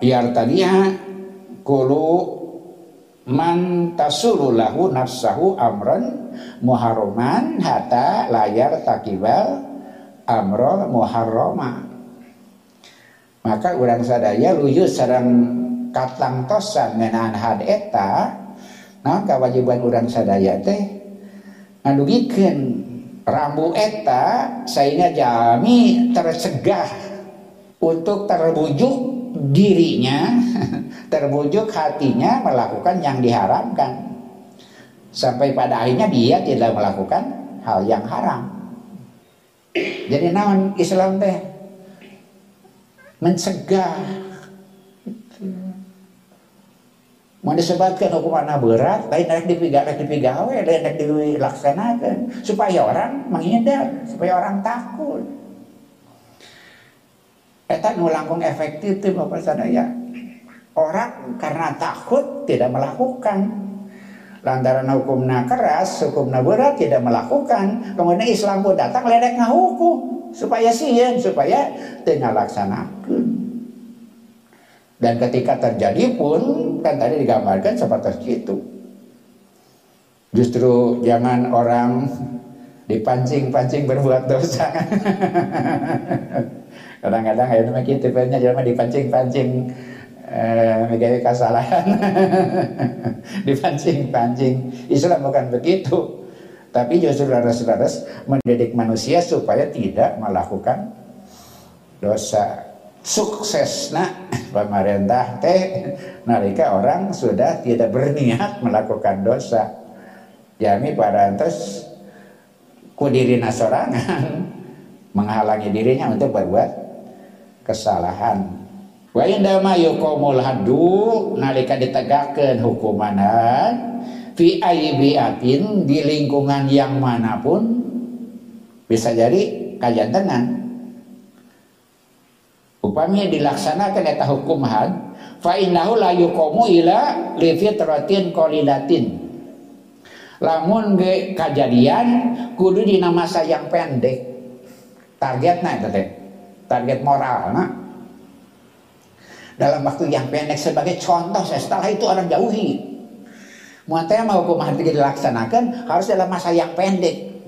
yartaniha kulu man tasululahu nafsahu amran muharraman hatta layar takibal amrol muharrama. Maka orang sadaya luyu sarang katlang tosan ngenaan had eta nah kewajiban orang sadaya teh ngadugikeun rambu eta sehingga jami tercegah untuk terbujuk dirinya <laughs> terbujuk hatinya melakukan yang diharamkan. Sampai pada akhirnya dia tidak melakukan hal yang haram. Jadi naon Islam teh? Mencegah. Mau disebutkan hukuman berat lain naik dipigawe dipigawe lain naik dilaksanakan supaya orang menghindar supaya orang takut Eta nu langkung efektif tuh Bapak sadaya. Orang karena takut tidak melakukan. Lantaran hukumnya keras, hukumnya berat tidak melakukan. Kemudian Islam pun datang ledek ngahukum supaya sieun supaya tinggal laksanakan. Dan ketika terjadi pun kan tadi digambarkan seperti itu. Justru jangan orang dipancing-pancing berbuat dosa. <laughs> kadang-kadang ya nama kita tipenya jangan dipancing-pancing eh, kesalahan <laughs> dipancing-pancing. Islam bukan begitu. Tapi justru laras-laras mendidik manusia supaya tidak melakukan dosa. Sukses nah pemerintah teh nalika orang sudah tidak berniat melakukan dosa. Jami pada antes kudiri nasorangan menghalangi dirinya untuk berbuat kesalahan. Wa indama yuqamul haddu nalika ditegakkan hukumanan fi aibiatin di lingkungan yang mana pun bisa jadi kajantenan upami dilaksanakan eta hukum had fa innahu la yuqamu ila li fitratin qalilatin. Lamun ge kejadian kudu dina masa yang pendek targetnya itu teh target moral nah. dalam waktu yang pendek sebagai contoh setelah itu orang jauhi. Muatnya mau hukum hati dilaksanakan harus dalam masa yang pendek.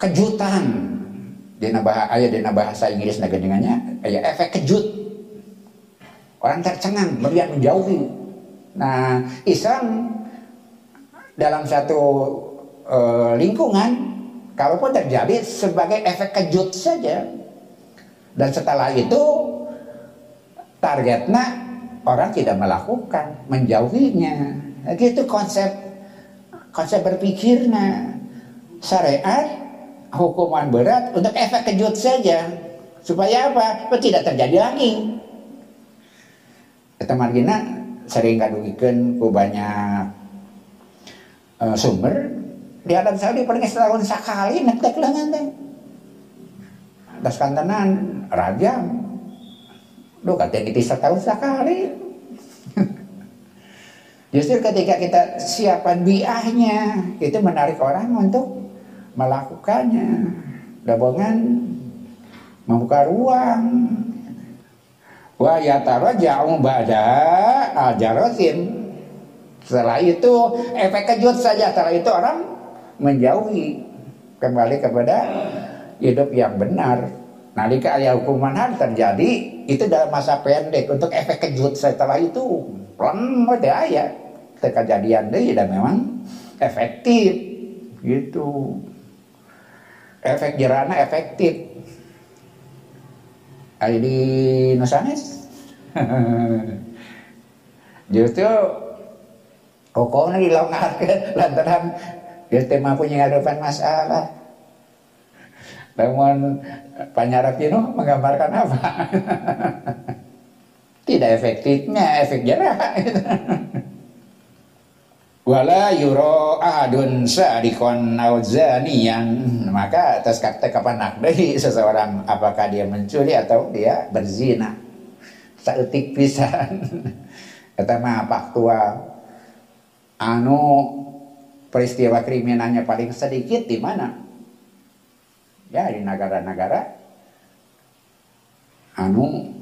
Kejutan. Di bahasa ayat di bahasa Inggris dengannya kayak efek kejut. Orang tercengang melihat menjauhi. Nah Islam dalam satu uh, lingkungan kalaupun terjadi sebagai efek kejut saja dan setelah itu targetnya orang tidak melakukan, menjauhinya. Gitu konsep konsep berpikirnya. Syariat hukuman berat untuk efek kejut saja supaya apa? Tidak terjadi lagi. Kita margina sering kadugikan ku banyak uh, sumber di Arab Saudi pernah setahun sekali nektek lengan teh. Das kantenan rajam. Duh katanya itu setahun sekali. <laughs> Justru ketika kita siapkan biahnya, itu menarik orang untuk melakukannya. Dabongan membuka ruang. Wa jauh ba'da ajarotin. Setelah itu efek kejut saja. Setelah itu orang menjauhi kembali kepada hidup yang benar. Nalika ayah hukuman hal terjadi itu dalam masa pendek untuk efek kejut setelah itu pelan ada ayat kejadian deh dan memang efektif gitu. Efek jerana efektif. Di Nusanes <laughs> justru pokoknya dilonggarkan lantaran dia tema punya hadapan masalah. Namun panyarap itu menggambarkan apa? <laughs> Tidak efektifnya efek jerah <laughs> wala yuro ahadun sadikon yang maka atas kata kapan dari seseorang apakah dia mencuri atau dia berzina? Seetik pisan. <laughs> Kata mah faktual anu peristiwa kriminalnya paling sedikit di mana ya di negara-negara anu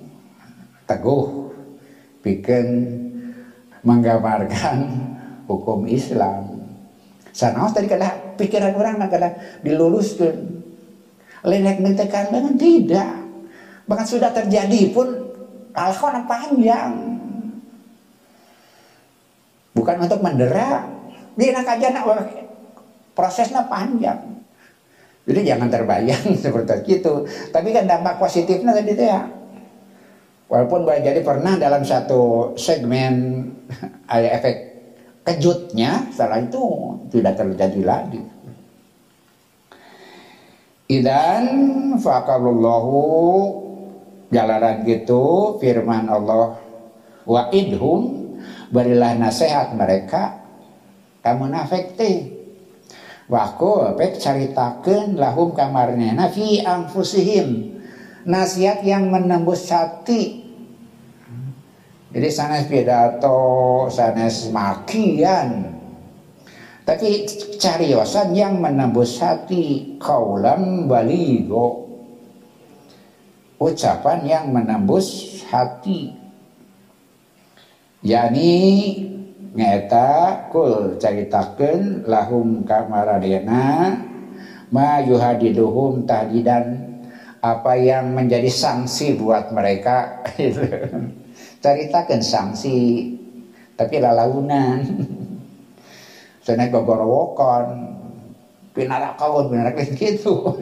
teguh bikin menggambarkan hukum Islam. Sanaos tadi kala pikiran orang kala diluluskan. Lenek netekan dengan tidak. Bahkan sudah terjadi pun alkohol panjang. Bukan untuk mendera. Dia nak aja nak prosesnya panjang. Jadi jangan terbayang <laughs> seperti itu. Tapi kan dampak positifnya tadi itu ya. Walaupun boleh jadi pernah dalam satu segmen <laughs> ada efek kejutnya setelah itu tidak terjadi lagi. Idan fakalullahu jalanan gitu firman Allah wa idhum berilah nasihat mereka kamu nafek teh Waku pek caritakeun lahum kamarnya nafi anfusihim nasihat yang menembus hati jadi sanes pidato, sanes makian. Tapi cariosan yang menembus hati kaulam baligo. Ucapan yang menembus hati. Yani ngeta kul caritakeun lahum kamaradena ma yuhadiduhum tahdidan apa yang menjadi sanksi buat mereka <laughs> ceritakan sanksi tapi lalaunan. <laughs> Sana gogorowokon pinarakawan pinarakan <laughs> gitu.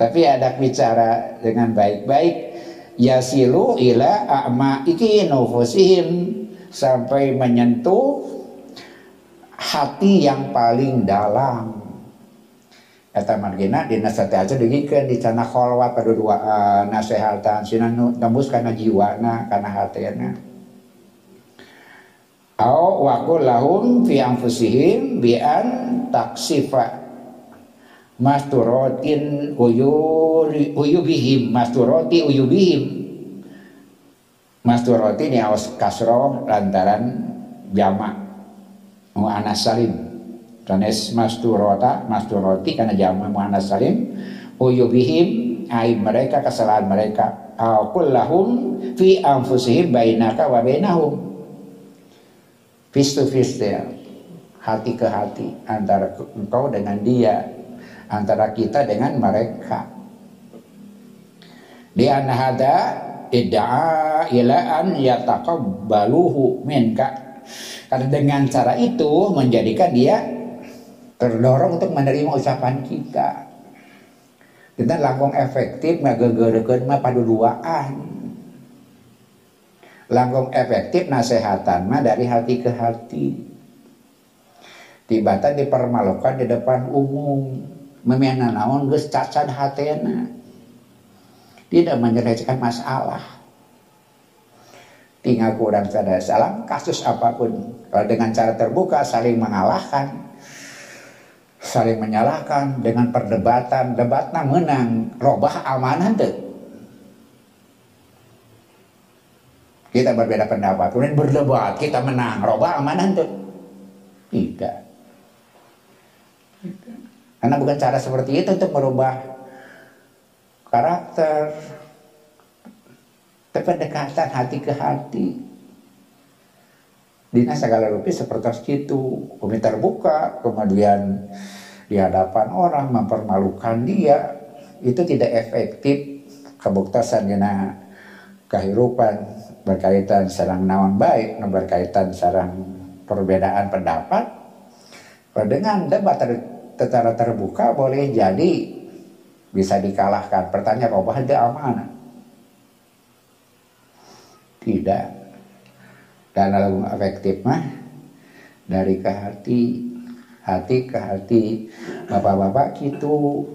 Tapi ada bicara dengan baik-baik yasilu ila a'ma iki nufusihim sampai menyentuh hati yang paling dalam. Eta margina di nasate aja digikeun di cana kholwat pada dua uh, nasehatan sinan tembus kana jiwana kana hatena au waqul lahum fi anfusihim bi an taksifa masturotin uyuri uyubihim masturoti uyubihim masturoti ni awas kasro lantaran jamak mu'anas salim Sanes masturota, masturoti karena jama muannas salim. Uyubihim ai mereka kesalahan mereka. Kullahum fi anfusihim bainaka wa bainahum. Face to there. Hati ke hati antara engkau dengan dia, antara kita dengan mereka. Di anhada idda'a ila an yataqabbaluhu minka. Karena dengan cara itu menjadikan dia terdorong untuk menerima ucapan kita. Kita langkung efektif ngagegerekeun mah paduduaan. Langkung efektif nasehatan mah dari hati ke hati. Tibatan dipermalukan di depan umum. Memena naon geus cacat hatena tidak menyelesaikan masalah. Tinggal kurang sadar salam kasus apa pun kalau dengan cara terbuka saling mengalahkan saling menyalahkan dengan perdebatan. Debatnya menang. Robah amanah tuh kita berbeda pendapat. Kemudian berdebat kita menang. Robah amanah tuh tidak. Karena bukan cara seperti itu untuk merubah karakter, pendekatan hati ke hati. Dina segala rupi seperti itu, kami terbuka, kemudian di hadapan orang mempermalukan dia, itu tidak efektif kebuktasan dina kehidupan berkaitan sarang nawan baik, berkaitan sarang perbedaan pendapat. Dengan debat secara terbuka boleh jadi bisa dikalahkan. Pertanyaan apa oh, ada amanah? Tidak. Dan dalam efektif mah dari ke hati, hati ke hati. Bapak-bapak gitu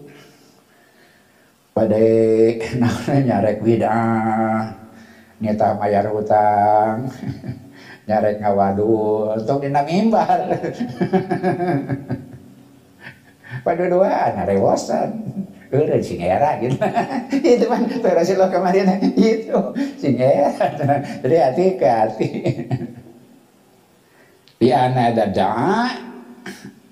pada namanya nyarek bidah nyata mayar hutang <laughs> nyarek ngawadul untuk dina mimbar <laughs> pada dua anak rewosan udah singera gitu. <laughs> Itu kan versi lo kemarin <laughs> itu singera <laughs> jadi hati ke hati ya ana da'a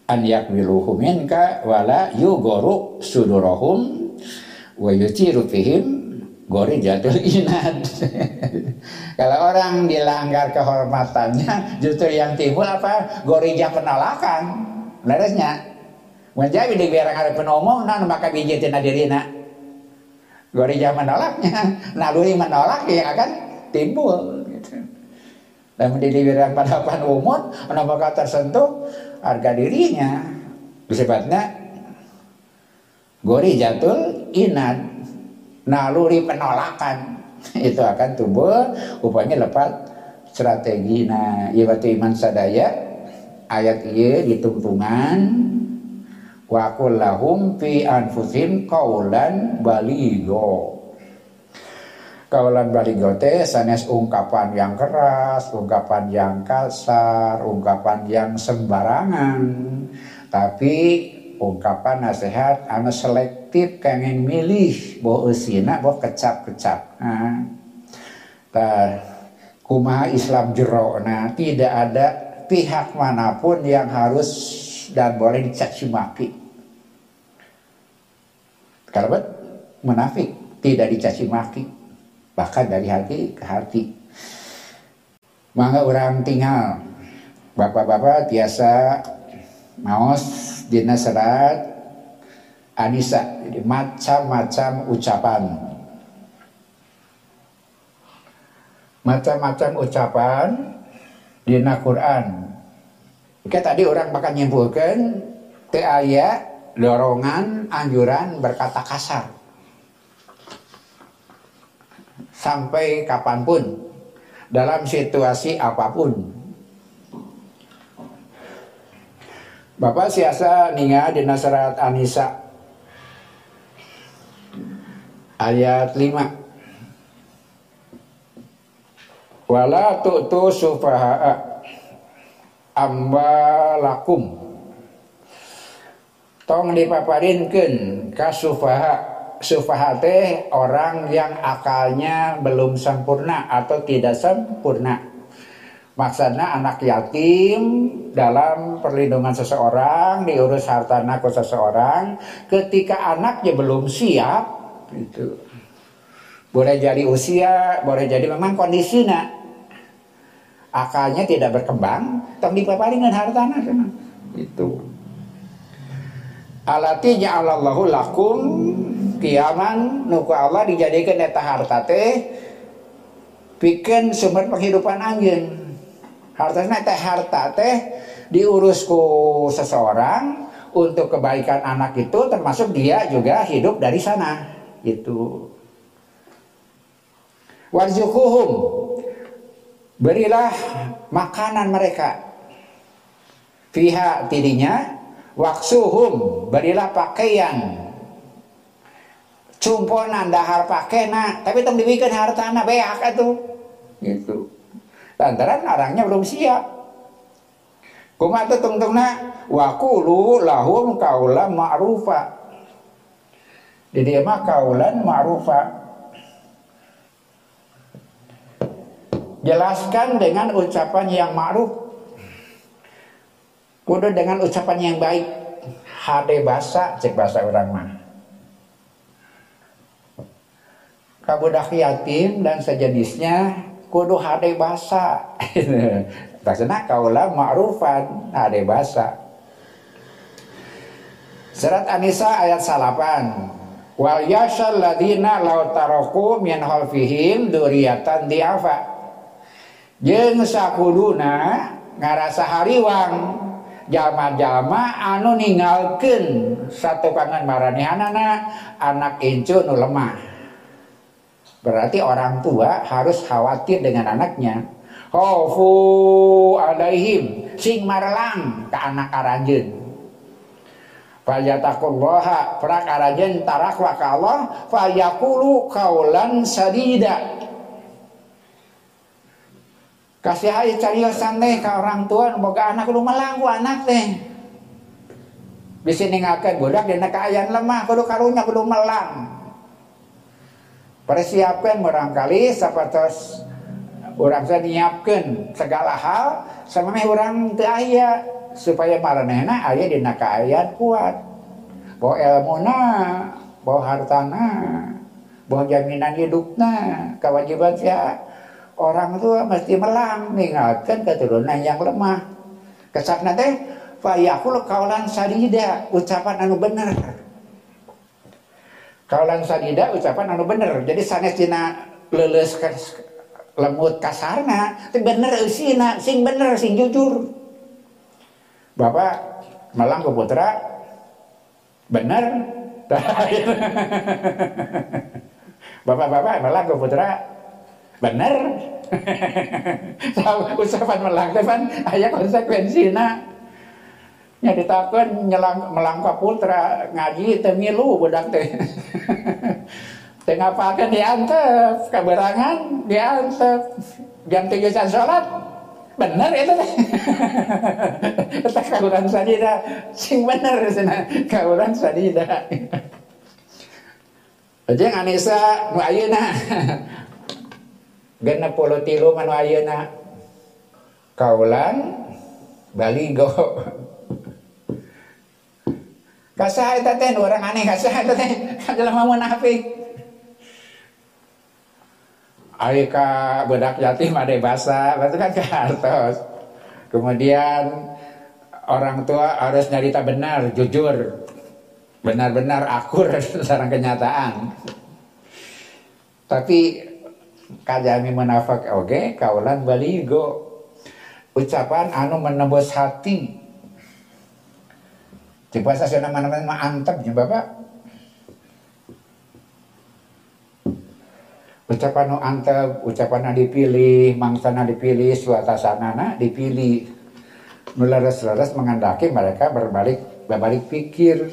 an yakmiluhu minka wala yugoru sudurahum wa yutiru fihim gori jatuh inat kalau orang dilanggar kehormatannya justru yang timbul apa? Gorija penolakan. Leresnya Menjadi di biar ada penomong, nah maka bijitin dirina. Gorija menolaknya, <laughs> naluri menolak yang akan timbul. Gitu. Dan menjadi pada <laughs> pan umum, maka tersentuh harga dirinya. Disebutnya gori jatuh inat, naluri penolakan <laughs> itu akan tumbuh upaya lepas strategi nah iwatu iman sadaya ayat iya ditungtungan wa kullahum fi anfusim kaulan baligo kaulan baligo teh sanes ungkapan yang keras ungkapan yang kasar ungkapan yang sembarangan. Tapi ungkapan nasihat anu selektif kangen milih bo usina bo kecap-kecap. Nah, kumaha Islam jero nah tidak ada pihak mana pun yang harus dan boleh dicaci maki Kerabat munafik tidak dicaci maki bahkan dari hati ke hati. Mangga orang tinggal bapak-bapak biasa maos dina serat Anissa jadi macam-macam ucapan macam-macam ucapan dina Quran Oke tadi orang bakal nyimpulkan te ayat dorongan, anjuran berkata kasar. Sampai kapan pun, dalam situasi apa pun. Bapak siasa ninga di Nasarat Anisa ayat 5 wala tu'tu sufaha'a ambalakum tong dipaparinkan kasufaha sufaha teh orang yang akalnya belum sempurna atau tidak sempurna maksudnya anak yatim dalam perlindungan seseorang diurus hartana ke seseorang ketika anaknya belum siap itu. Boleh jadi usia boleh jadi memang kondisinya. Akalnya tidak berkembang tapi dipaparingan hartana itu alati ja'alallahu lakum kiaman. Nuku Allah dijadikan eta harta teh bikin sumber penghidupan anjing hartanya teh harta teh diurus ku seseorang untuk kebaikan anak itu termasuk dia juga hidup dari sana. Itu warzukuhum berilah makanan mereka. Pihak tidinya waksuhum berilah pakaian. Cumponan dahar pakena tapi tong dibikin hartana beak itu. Gitu. Lantaran orangnya belum siap. Kumata tung tungna wakulu lahum kaula ma'rufa. Jadi emang kaulan ma'rufa. Jelaskan dengan ucapan yang ma'ruf kudu dengan ucapan yang baik. Hade bahasa cek bahasa orang mah. Kabudak yatim dan sejenisnya kudu hade basa. <laughs> Maksudnya kaulah ma'rufan hade basa. Surat Anisa ayat salapan. Wal yashal ladina law taraku min halfihim duriatan diafa. Jeung sakuduna ngarasa hariwang jalma-jalma anu ninggalkeun satu kangen maranihanana anak incu nu lemah Berarti orang tua harus khawatir dengan anaknya. Khofu alaihim sing marlang ke anak aranjeun. Fayatakullaha prak aranjeun tarakwa ka Allah fayaqulu qaulan sadida. Kasih aja cariosan teh ka orang tua boga anak kudu melang ku anak teh. Bisa ninggalkan budak dina kaayaan lemah kudu karunya kudu melang. Persiapkan barangkali sapatos orang saya nyiapkan segala hal sama orang teu aya supaya maranehna aya dina kaayaan kuat. Bawa ilmuna bawa hartana bawa jaminan hidupna kewajiban saya orang tua mesti melang ninggalkan keturunan yang lemah. Kesakna teh fayakul kaulan sadida ucapan anu bener. Kaulan sadida ucapan anu bener. Jadi sanes dina leles lemut kasarna tapi bener usina sing bener sing jujur. Bapak malang ke putra bener. <laughs> Bapak-bapak malang ke putra bener. <laughs> Ucapan melang teman ayah konsekuensinya nya ditakon nyelang melangkah putra ngaji temilu budak teh. <laughs> Teh ngapakeun diantep kaberangan diantep. Jam tujuh sholat bener itu teh. <laughs> Eta kauran sadida sing bener sana kauran sadida. Ajeng Anissa nu ayeuna genep puluh tilu manu ayeuna kaulan baligo <laughs> Kasah eta teh orang aneh kasah eta teh <laughs> mau munafik. Ari ka budak yatim ada bahasa, itu kan ke hartos. Kemudian orang tua harus nyarita benar, jujur, benar-benar akur <laughs> sarang kenyataan. Tapi kajami menafak oke, kaulan baligo. Ucapan anu menembus hati, di bahasa sana mana-mana antep ya Bapak. Ucapan nu antep, ucapan dipilih, mangsana dipilih, suasanana dipilih. Nularas-laras mengandaki mereka berbalik berbalik pikir,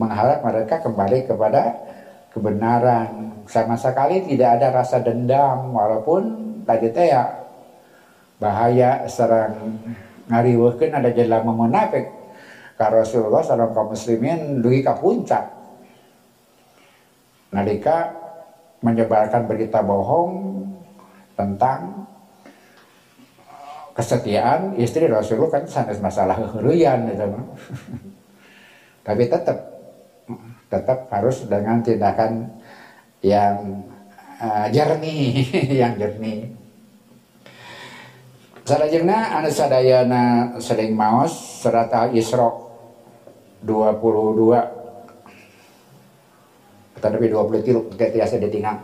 mengharap mereka kembali kepada kebenaran. Sama sekali tidak ada rasa dendam, walaupun tadi teh ya bahaya serang ngariwehkeun ada jelema munafik ka Rasulullah sareng kaum muslimin dugi ka puncak nalika menyebarkan berita bohong tentang kesetiaan istri Rasulullah kan sanes masalah heureuyan gitu <laughs> tapi tetap tetap harus dengan tindakan yang uh, jernih <laughs> yang jernih. Salajengna anu sadayana sering maos surat Al-Isra 22 atau lebih 20 tilu kita tiasa ditinggal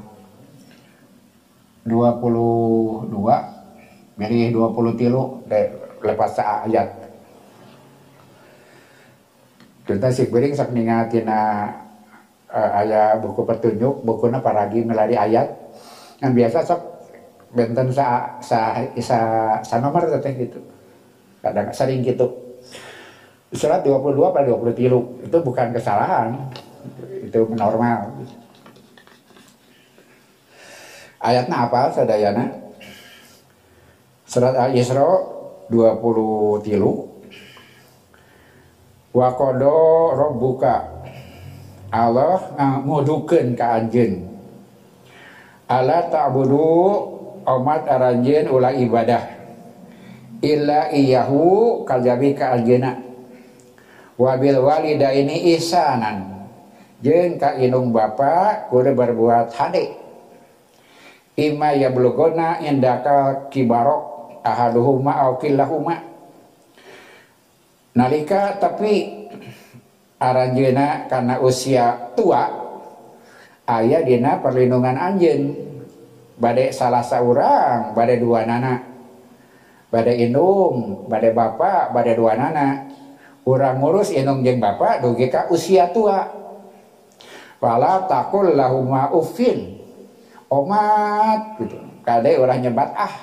22 milih 20 tilu lepas ayat kita sih bering sak ningatina uh, ayat buku petunjuk buku na paragi melari ayat. Yang biasa sok benten sa sa sa, sa nomor teteh gitu. Kadang sering gitu. Surat 22 pada 20 tilu. Itu bukan kesalahan. Itu normal. Ayatnya apa sadayana surat al-isra 20 tilu wakodo robbuka Allah ngudukeun ka anjeun. Ala ta'budu umat aranjeun ulah ibadah. Illa iyahu kajabi ka anjeunna. Wabil walida ini ihsanan. Jeung ka inung bapa kudu berbuat hade imma yabluguna indaka kibarok ahaduhuma au killahuma nalika tapi aranjeuna karena usia tua ayah dina perlindungan anjen badai salah seorang badai dua nana. Badai indung badai bapak badai dua nana. Orang ngurus indung jeng bapak dugi usia tua. Pala takul lahuma ufin omat gitu. Kadai orang nyebat ah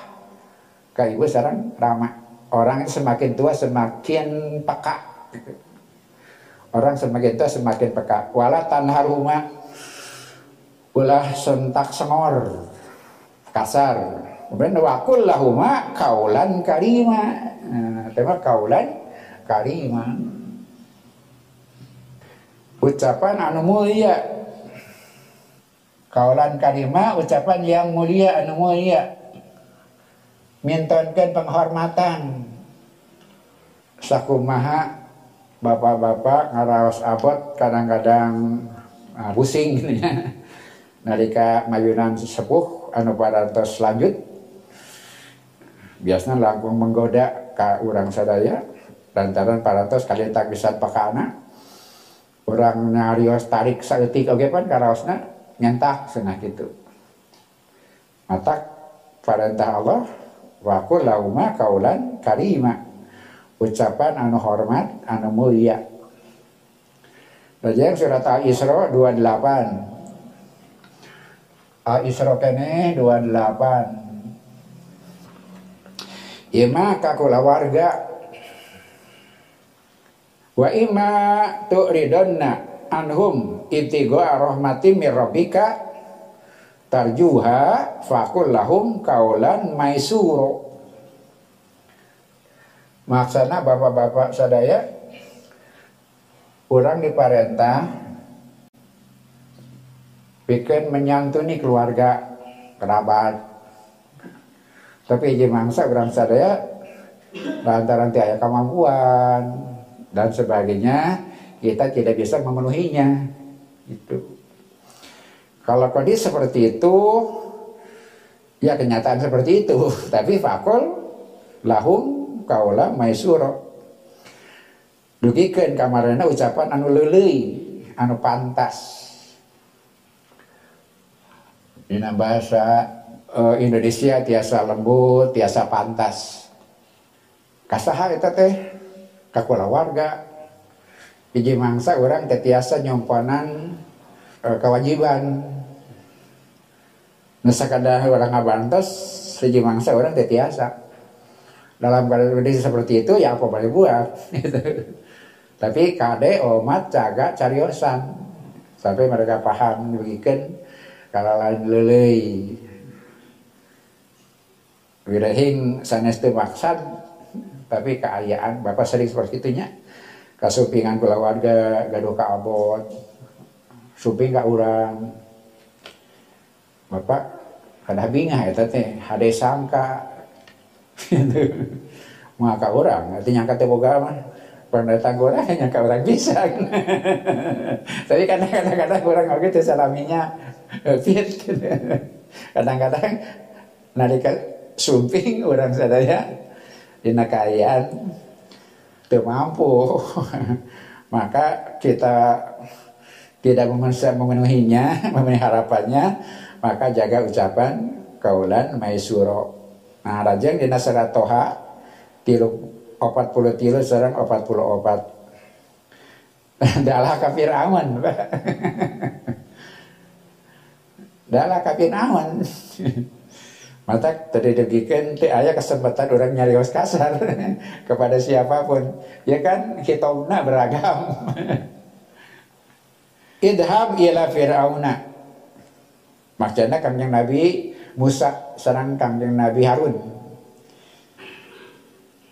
kayak ibu sekarang ramah orang semakin tua semakin peka Orang semakin tua semakin peka. Wala tanharuma ulah sentak semor kasar. Kemudian wakul lahuma kaulan karima. Nah, tema kaulan karima. Ucapan anu mulia. Kaulan karima ucapan yang mulia anu mulia. Mintonkan penghormatan. Sakumaha bapak-bapak ngaraos abot kadang-kadang nah, pusing gitu ya. <laughs> Nalika mayunan sepuh anu parantos lanjut. Biasanya langkung menggoda ke orang sadaya lantaran parantos kalian tak bisa pakana. Orang nyarios tarik saeutik oke pan karaosna nyentak senah gitu. Matak parentah Allah wakul lauma kaulan karima ucapan anu hormat anu mulia. Rajang surat Al-Isra 28 Al-Isra kene 28 Ima kakula warga. Wa ima tu'ridonna anhum itigoa rahmati mirrabika tarjuha fakul lahum kaulan maisuro Maksana bapak-bapak sadaya orang diparentah bikin menyantuni keluarga kerabat. Tapi izin mangsa orang sadaya lantaran tiada kemampuan dan sebagainya kita tidak bisa memenuhinya. Itu kalau kondisi seperti itu ya kenyataan seperti itu. <laughs> Tapi fakul lahum kaula maisuro. Dugikan kamarana ucapan anu lelei anu pantas. Dina bahasa uh, Indonesia tiasa lembut tiasa pantas. Kasaha eta teh? Kakula warga. Hiji mangsa orang tetiasa nyomponan uh, kewajiban Nusakada orang ngabantos hiji mangsa orang tetiasa dalam kondisi seperti itu ya apa boleh buat? <laughs> Gitu. tapi kade omat jaga cariosan sampai mereka paham begitu kalau lain lelei. Wirahing sanes maksad tapi keayaan bapak sering seperti itunya. Kasupingan kula warga gaduh ka abot suping ka urang. Bapak kada bingah eta teh hade sangka maka orang artinya kata boga mah pendatang orang <laughs> hanya orang bisa. <laughs> Tapi kadang-kadang orang oke itu salaminya <laughs> fit kadang-kadang nalika sumping orang sadaya di nakayaan itu mampu. Maka kita tidak memenuhinya memenuhi harapannya maka jaga ucapan kaulan maisuro Nah, rajeng dina surat Toha tilu opat puluh tilu serang opat puluh opat. <laughs> Dalah kafir aman. <laughs> Dalah kafir aman. <laughs> mata tadi degikan teh ayah kesempatan orang nyarios kasar kepada siapa pun ya kan kita beragam idham ila fir'auna maksudnya kangjeng Nabi Musa serang kangjeng Nabi Harun.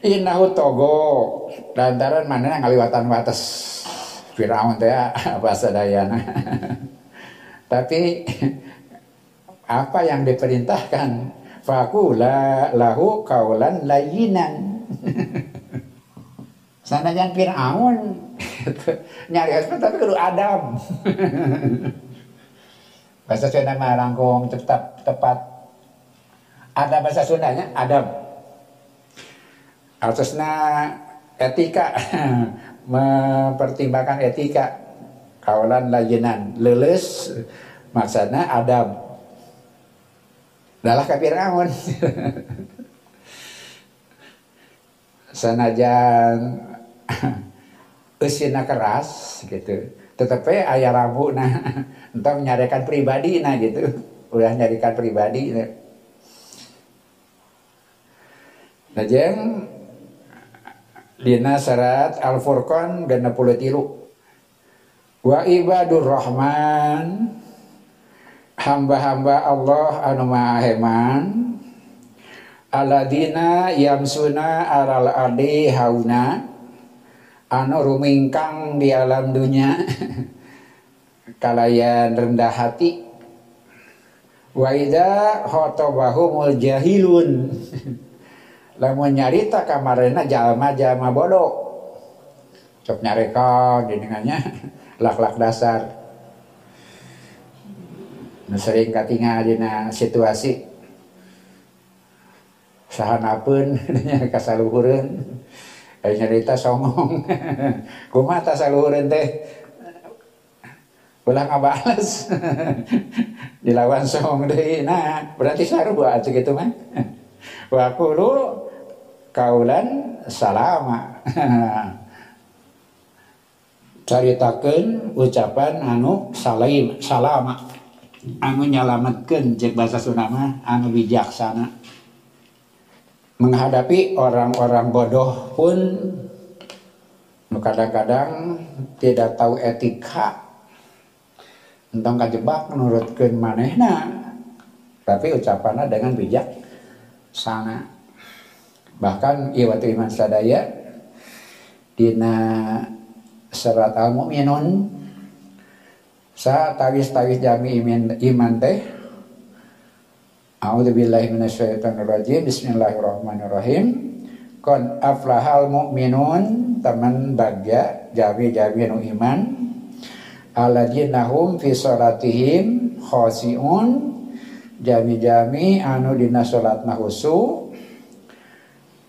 Innahu togo lantaran mana ngaliwatan batas Fir'aun teh <laughs> bahasa dayana. <laughs> Tapi <laughs> apa yang diperintahkan? Fakula lahu kaulan layinan. Sana jangan Fir'aun. Nyari husband tapi kudu Adam. Bahasa Sunda mah langkung tetap tepat ada bahasa Sundanya Adam harusnya etika <laughs> mempertimbangkan etika kaulan layinan leles maksudnya Adam Dalah ke Fir'aun. Sanajan <laughs> <laughs> usina keras gitu. Tetapi ayah rabu nah entah menyarikan pribadi nah gitu. Udah nyarikan pribadi. Nah. Najeng Dina serat Al-Furqan genep puluh tilu. Wa ibadur rahman hamba-hamba Allah anu maheman aladina yamsuna alal adi hauna anu rumingkang di alam dunia <laughs> kalayan rendah hati. Wa idza khotabahumul jahilun <laughs> lamun nyarita kamarena jalma-jalma bodoh cok nyareka jenengannya <laughs> lak-lak dasar. Nu sering katingal dina situasi. Sahanapun <laughs> kasaluhureun. Aya nyarita songong. <laughs> Kumaha ta saluhureun teh? Ulah ngabales. Dilawan song deui. Nah berarti sarua atuh kitu mah wa qulu kaulan salama. <laughs> Caritakeun ucapan anu salim salama. Anu nyalametkan cek bahasa Sunama anu bijaksana. Menghadapi orang-orang bodoh pun kadang-kadang tidak tahu etika. Tentang kajebak menurutkan manehna. Tapi ucapannya dengan bijak sana. Bahkan iwatu iman sadaya dina serat al-mu'minun sa tawis-tawis jami iman, iman teh A'udzubillahi minasyaitonirrajim Bismillahirrahmanirrahim. Kon aflahal mu'minun teman bagya jami-jami nu iman. Aladinahum fi salatihim khosiun Jami-jami anu dina salatna husu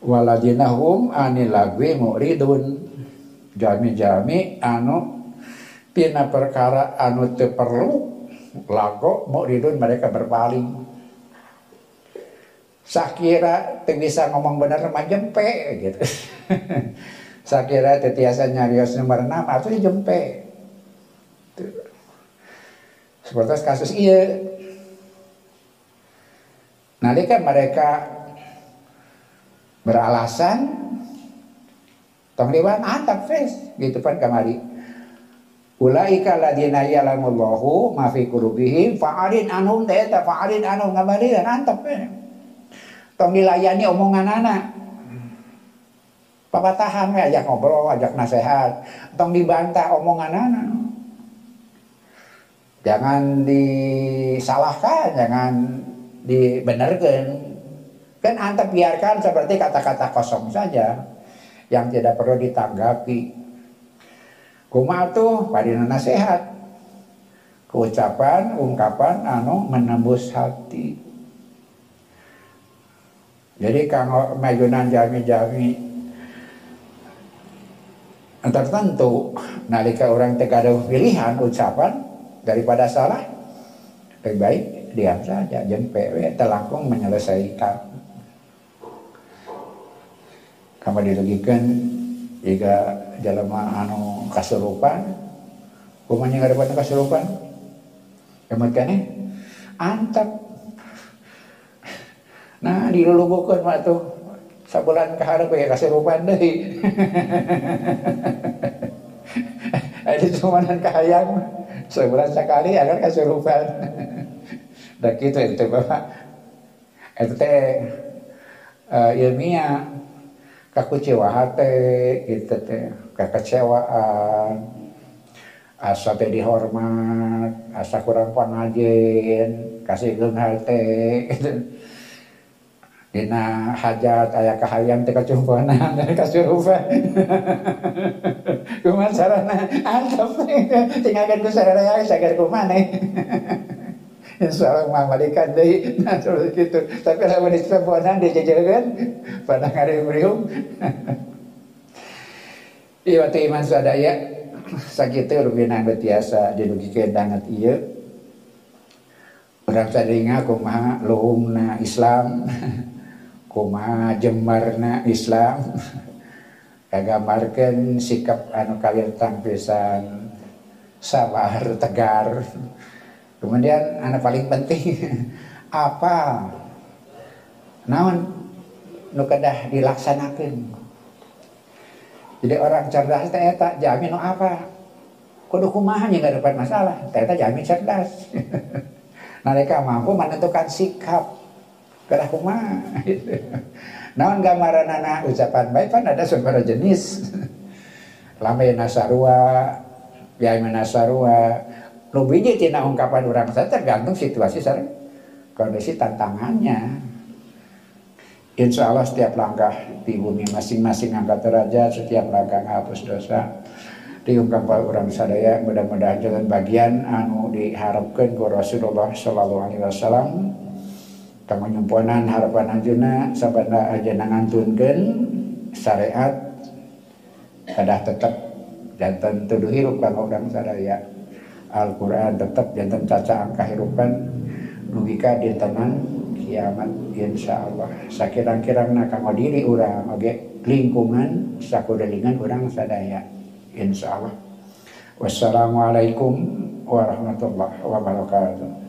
Waladinahum anil lagwi mu'ridun. Jami-jami anu Pina perkara anu teu perlu lago mau ridun mereka berpaling. Sakira teu bisa ngomong bener mah jempe gitu. <laughs> Sakira teu tiasa nyarios nomor 6 atau jempe. Seperti kasus iya nalika mereka beralasan tong liwan antap face gitu kan kamari Ulaika ladina yalamullahu ma fi qulubihim fa'arin anhum ta eta fa'arin anhum antep we. Tong dilayani omongan anak. Papatahan we ajak ngobrol, ajak nasihat. Tong dibantah omongan anak. Jangan disalahkan, jangan dibenarkan. Kan antep biarkan seperti kata-kata kosong saja yang tidak perlu ditanggapi. Kuma tuh padina nasihat. Keucapan, ungkapan anu menembus hati. Jadi kang majunan jami-jami tertentu nalika orang tegada pilihan ucapan daripada salah lebih baik diam saja jempe. Telangkung menyelesaikan. Kamu dirugikan jika jalma anu kasurupan kumanya dapat kasurupan emot kene antap nah dilulubukeun mah tuh. Sabulan kaharep ya kasirupan deui <laughs> ada cumanan kahayang sebulan sekali akan kasirupan <laughs> dan gitu itu bapak itu teh uh, ilmiah kakucewaan teh gitu teh kekecewaan asa teh dihormat asa kurang pangajen kasih genghal teh gitu. Dina hajat ayah kahayang teh kacumponan <laughs> dan kasurupan. <laughs> Kumaha sarana? Antep. <laughs> Tinggalkan ku sarana sagar kumaha Allah mamalikan deh nah terus gitu tapi lamun disebonan dijejelkeun pada hari berium Iya waktu iman sadaya sakitu rubina biasa dirugikan banget iya orang sadinga kumaha luhungna Islam. <laughs> Kumaha jemarna Islam. <laughs> Kagambarkeun sikap anu kalian tampisan sabar tegar <laughs> kemudian anak paling penting <laughs> apa? Naon? Nu kedah dilaksanakan jadi orang cerdas teh tak jamin apa? Kudu kumaha nggak dapat masalah? Ternyata jamin cerdas. <laughs> Mereka mampu menentukan sikap. Kedah kumaha? <laughs> Naon gambaran anak ucapan baik kan ada sebuah jenis. Lamai nasarua biaya nasarua lu biji tina ungkapan orang saya tergantung situasi sareng kondisi tantangannya Insya Allah setiap langkah di bumi masing-masing angkat derajat, setiap langkah ngapus dosa. Diungkapkan orang sadaya mudah-mudahan jalan bagian anu diharapkan ke Rasulullah Sallallahu Alaihi Wasallam. Kamu nyumponan harapan anjuna sabana aja nangantunkan syariat kadah tetap jantan tuduh hirup kang orang sadaya Al-Quran tetap jantan caca angka hirupan logika di tenan kiamat insya Allah. Sakirang-kirang nak kanggo diri orang oke lingkungan sakudelingan orang sadaya insya Allah. Wassalamualaikum warahmatullahi wabarakatuh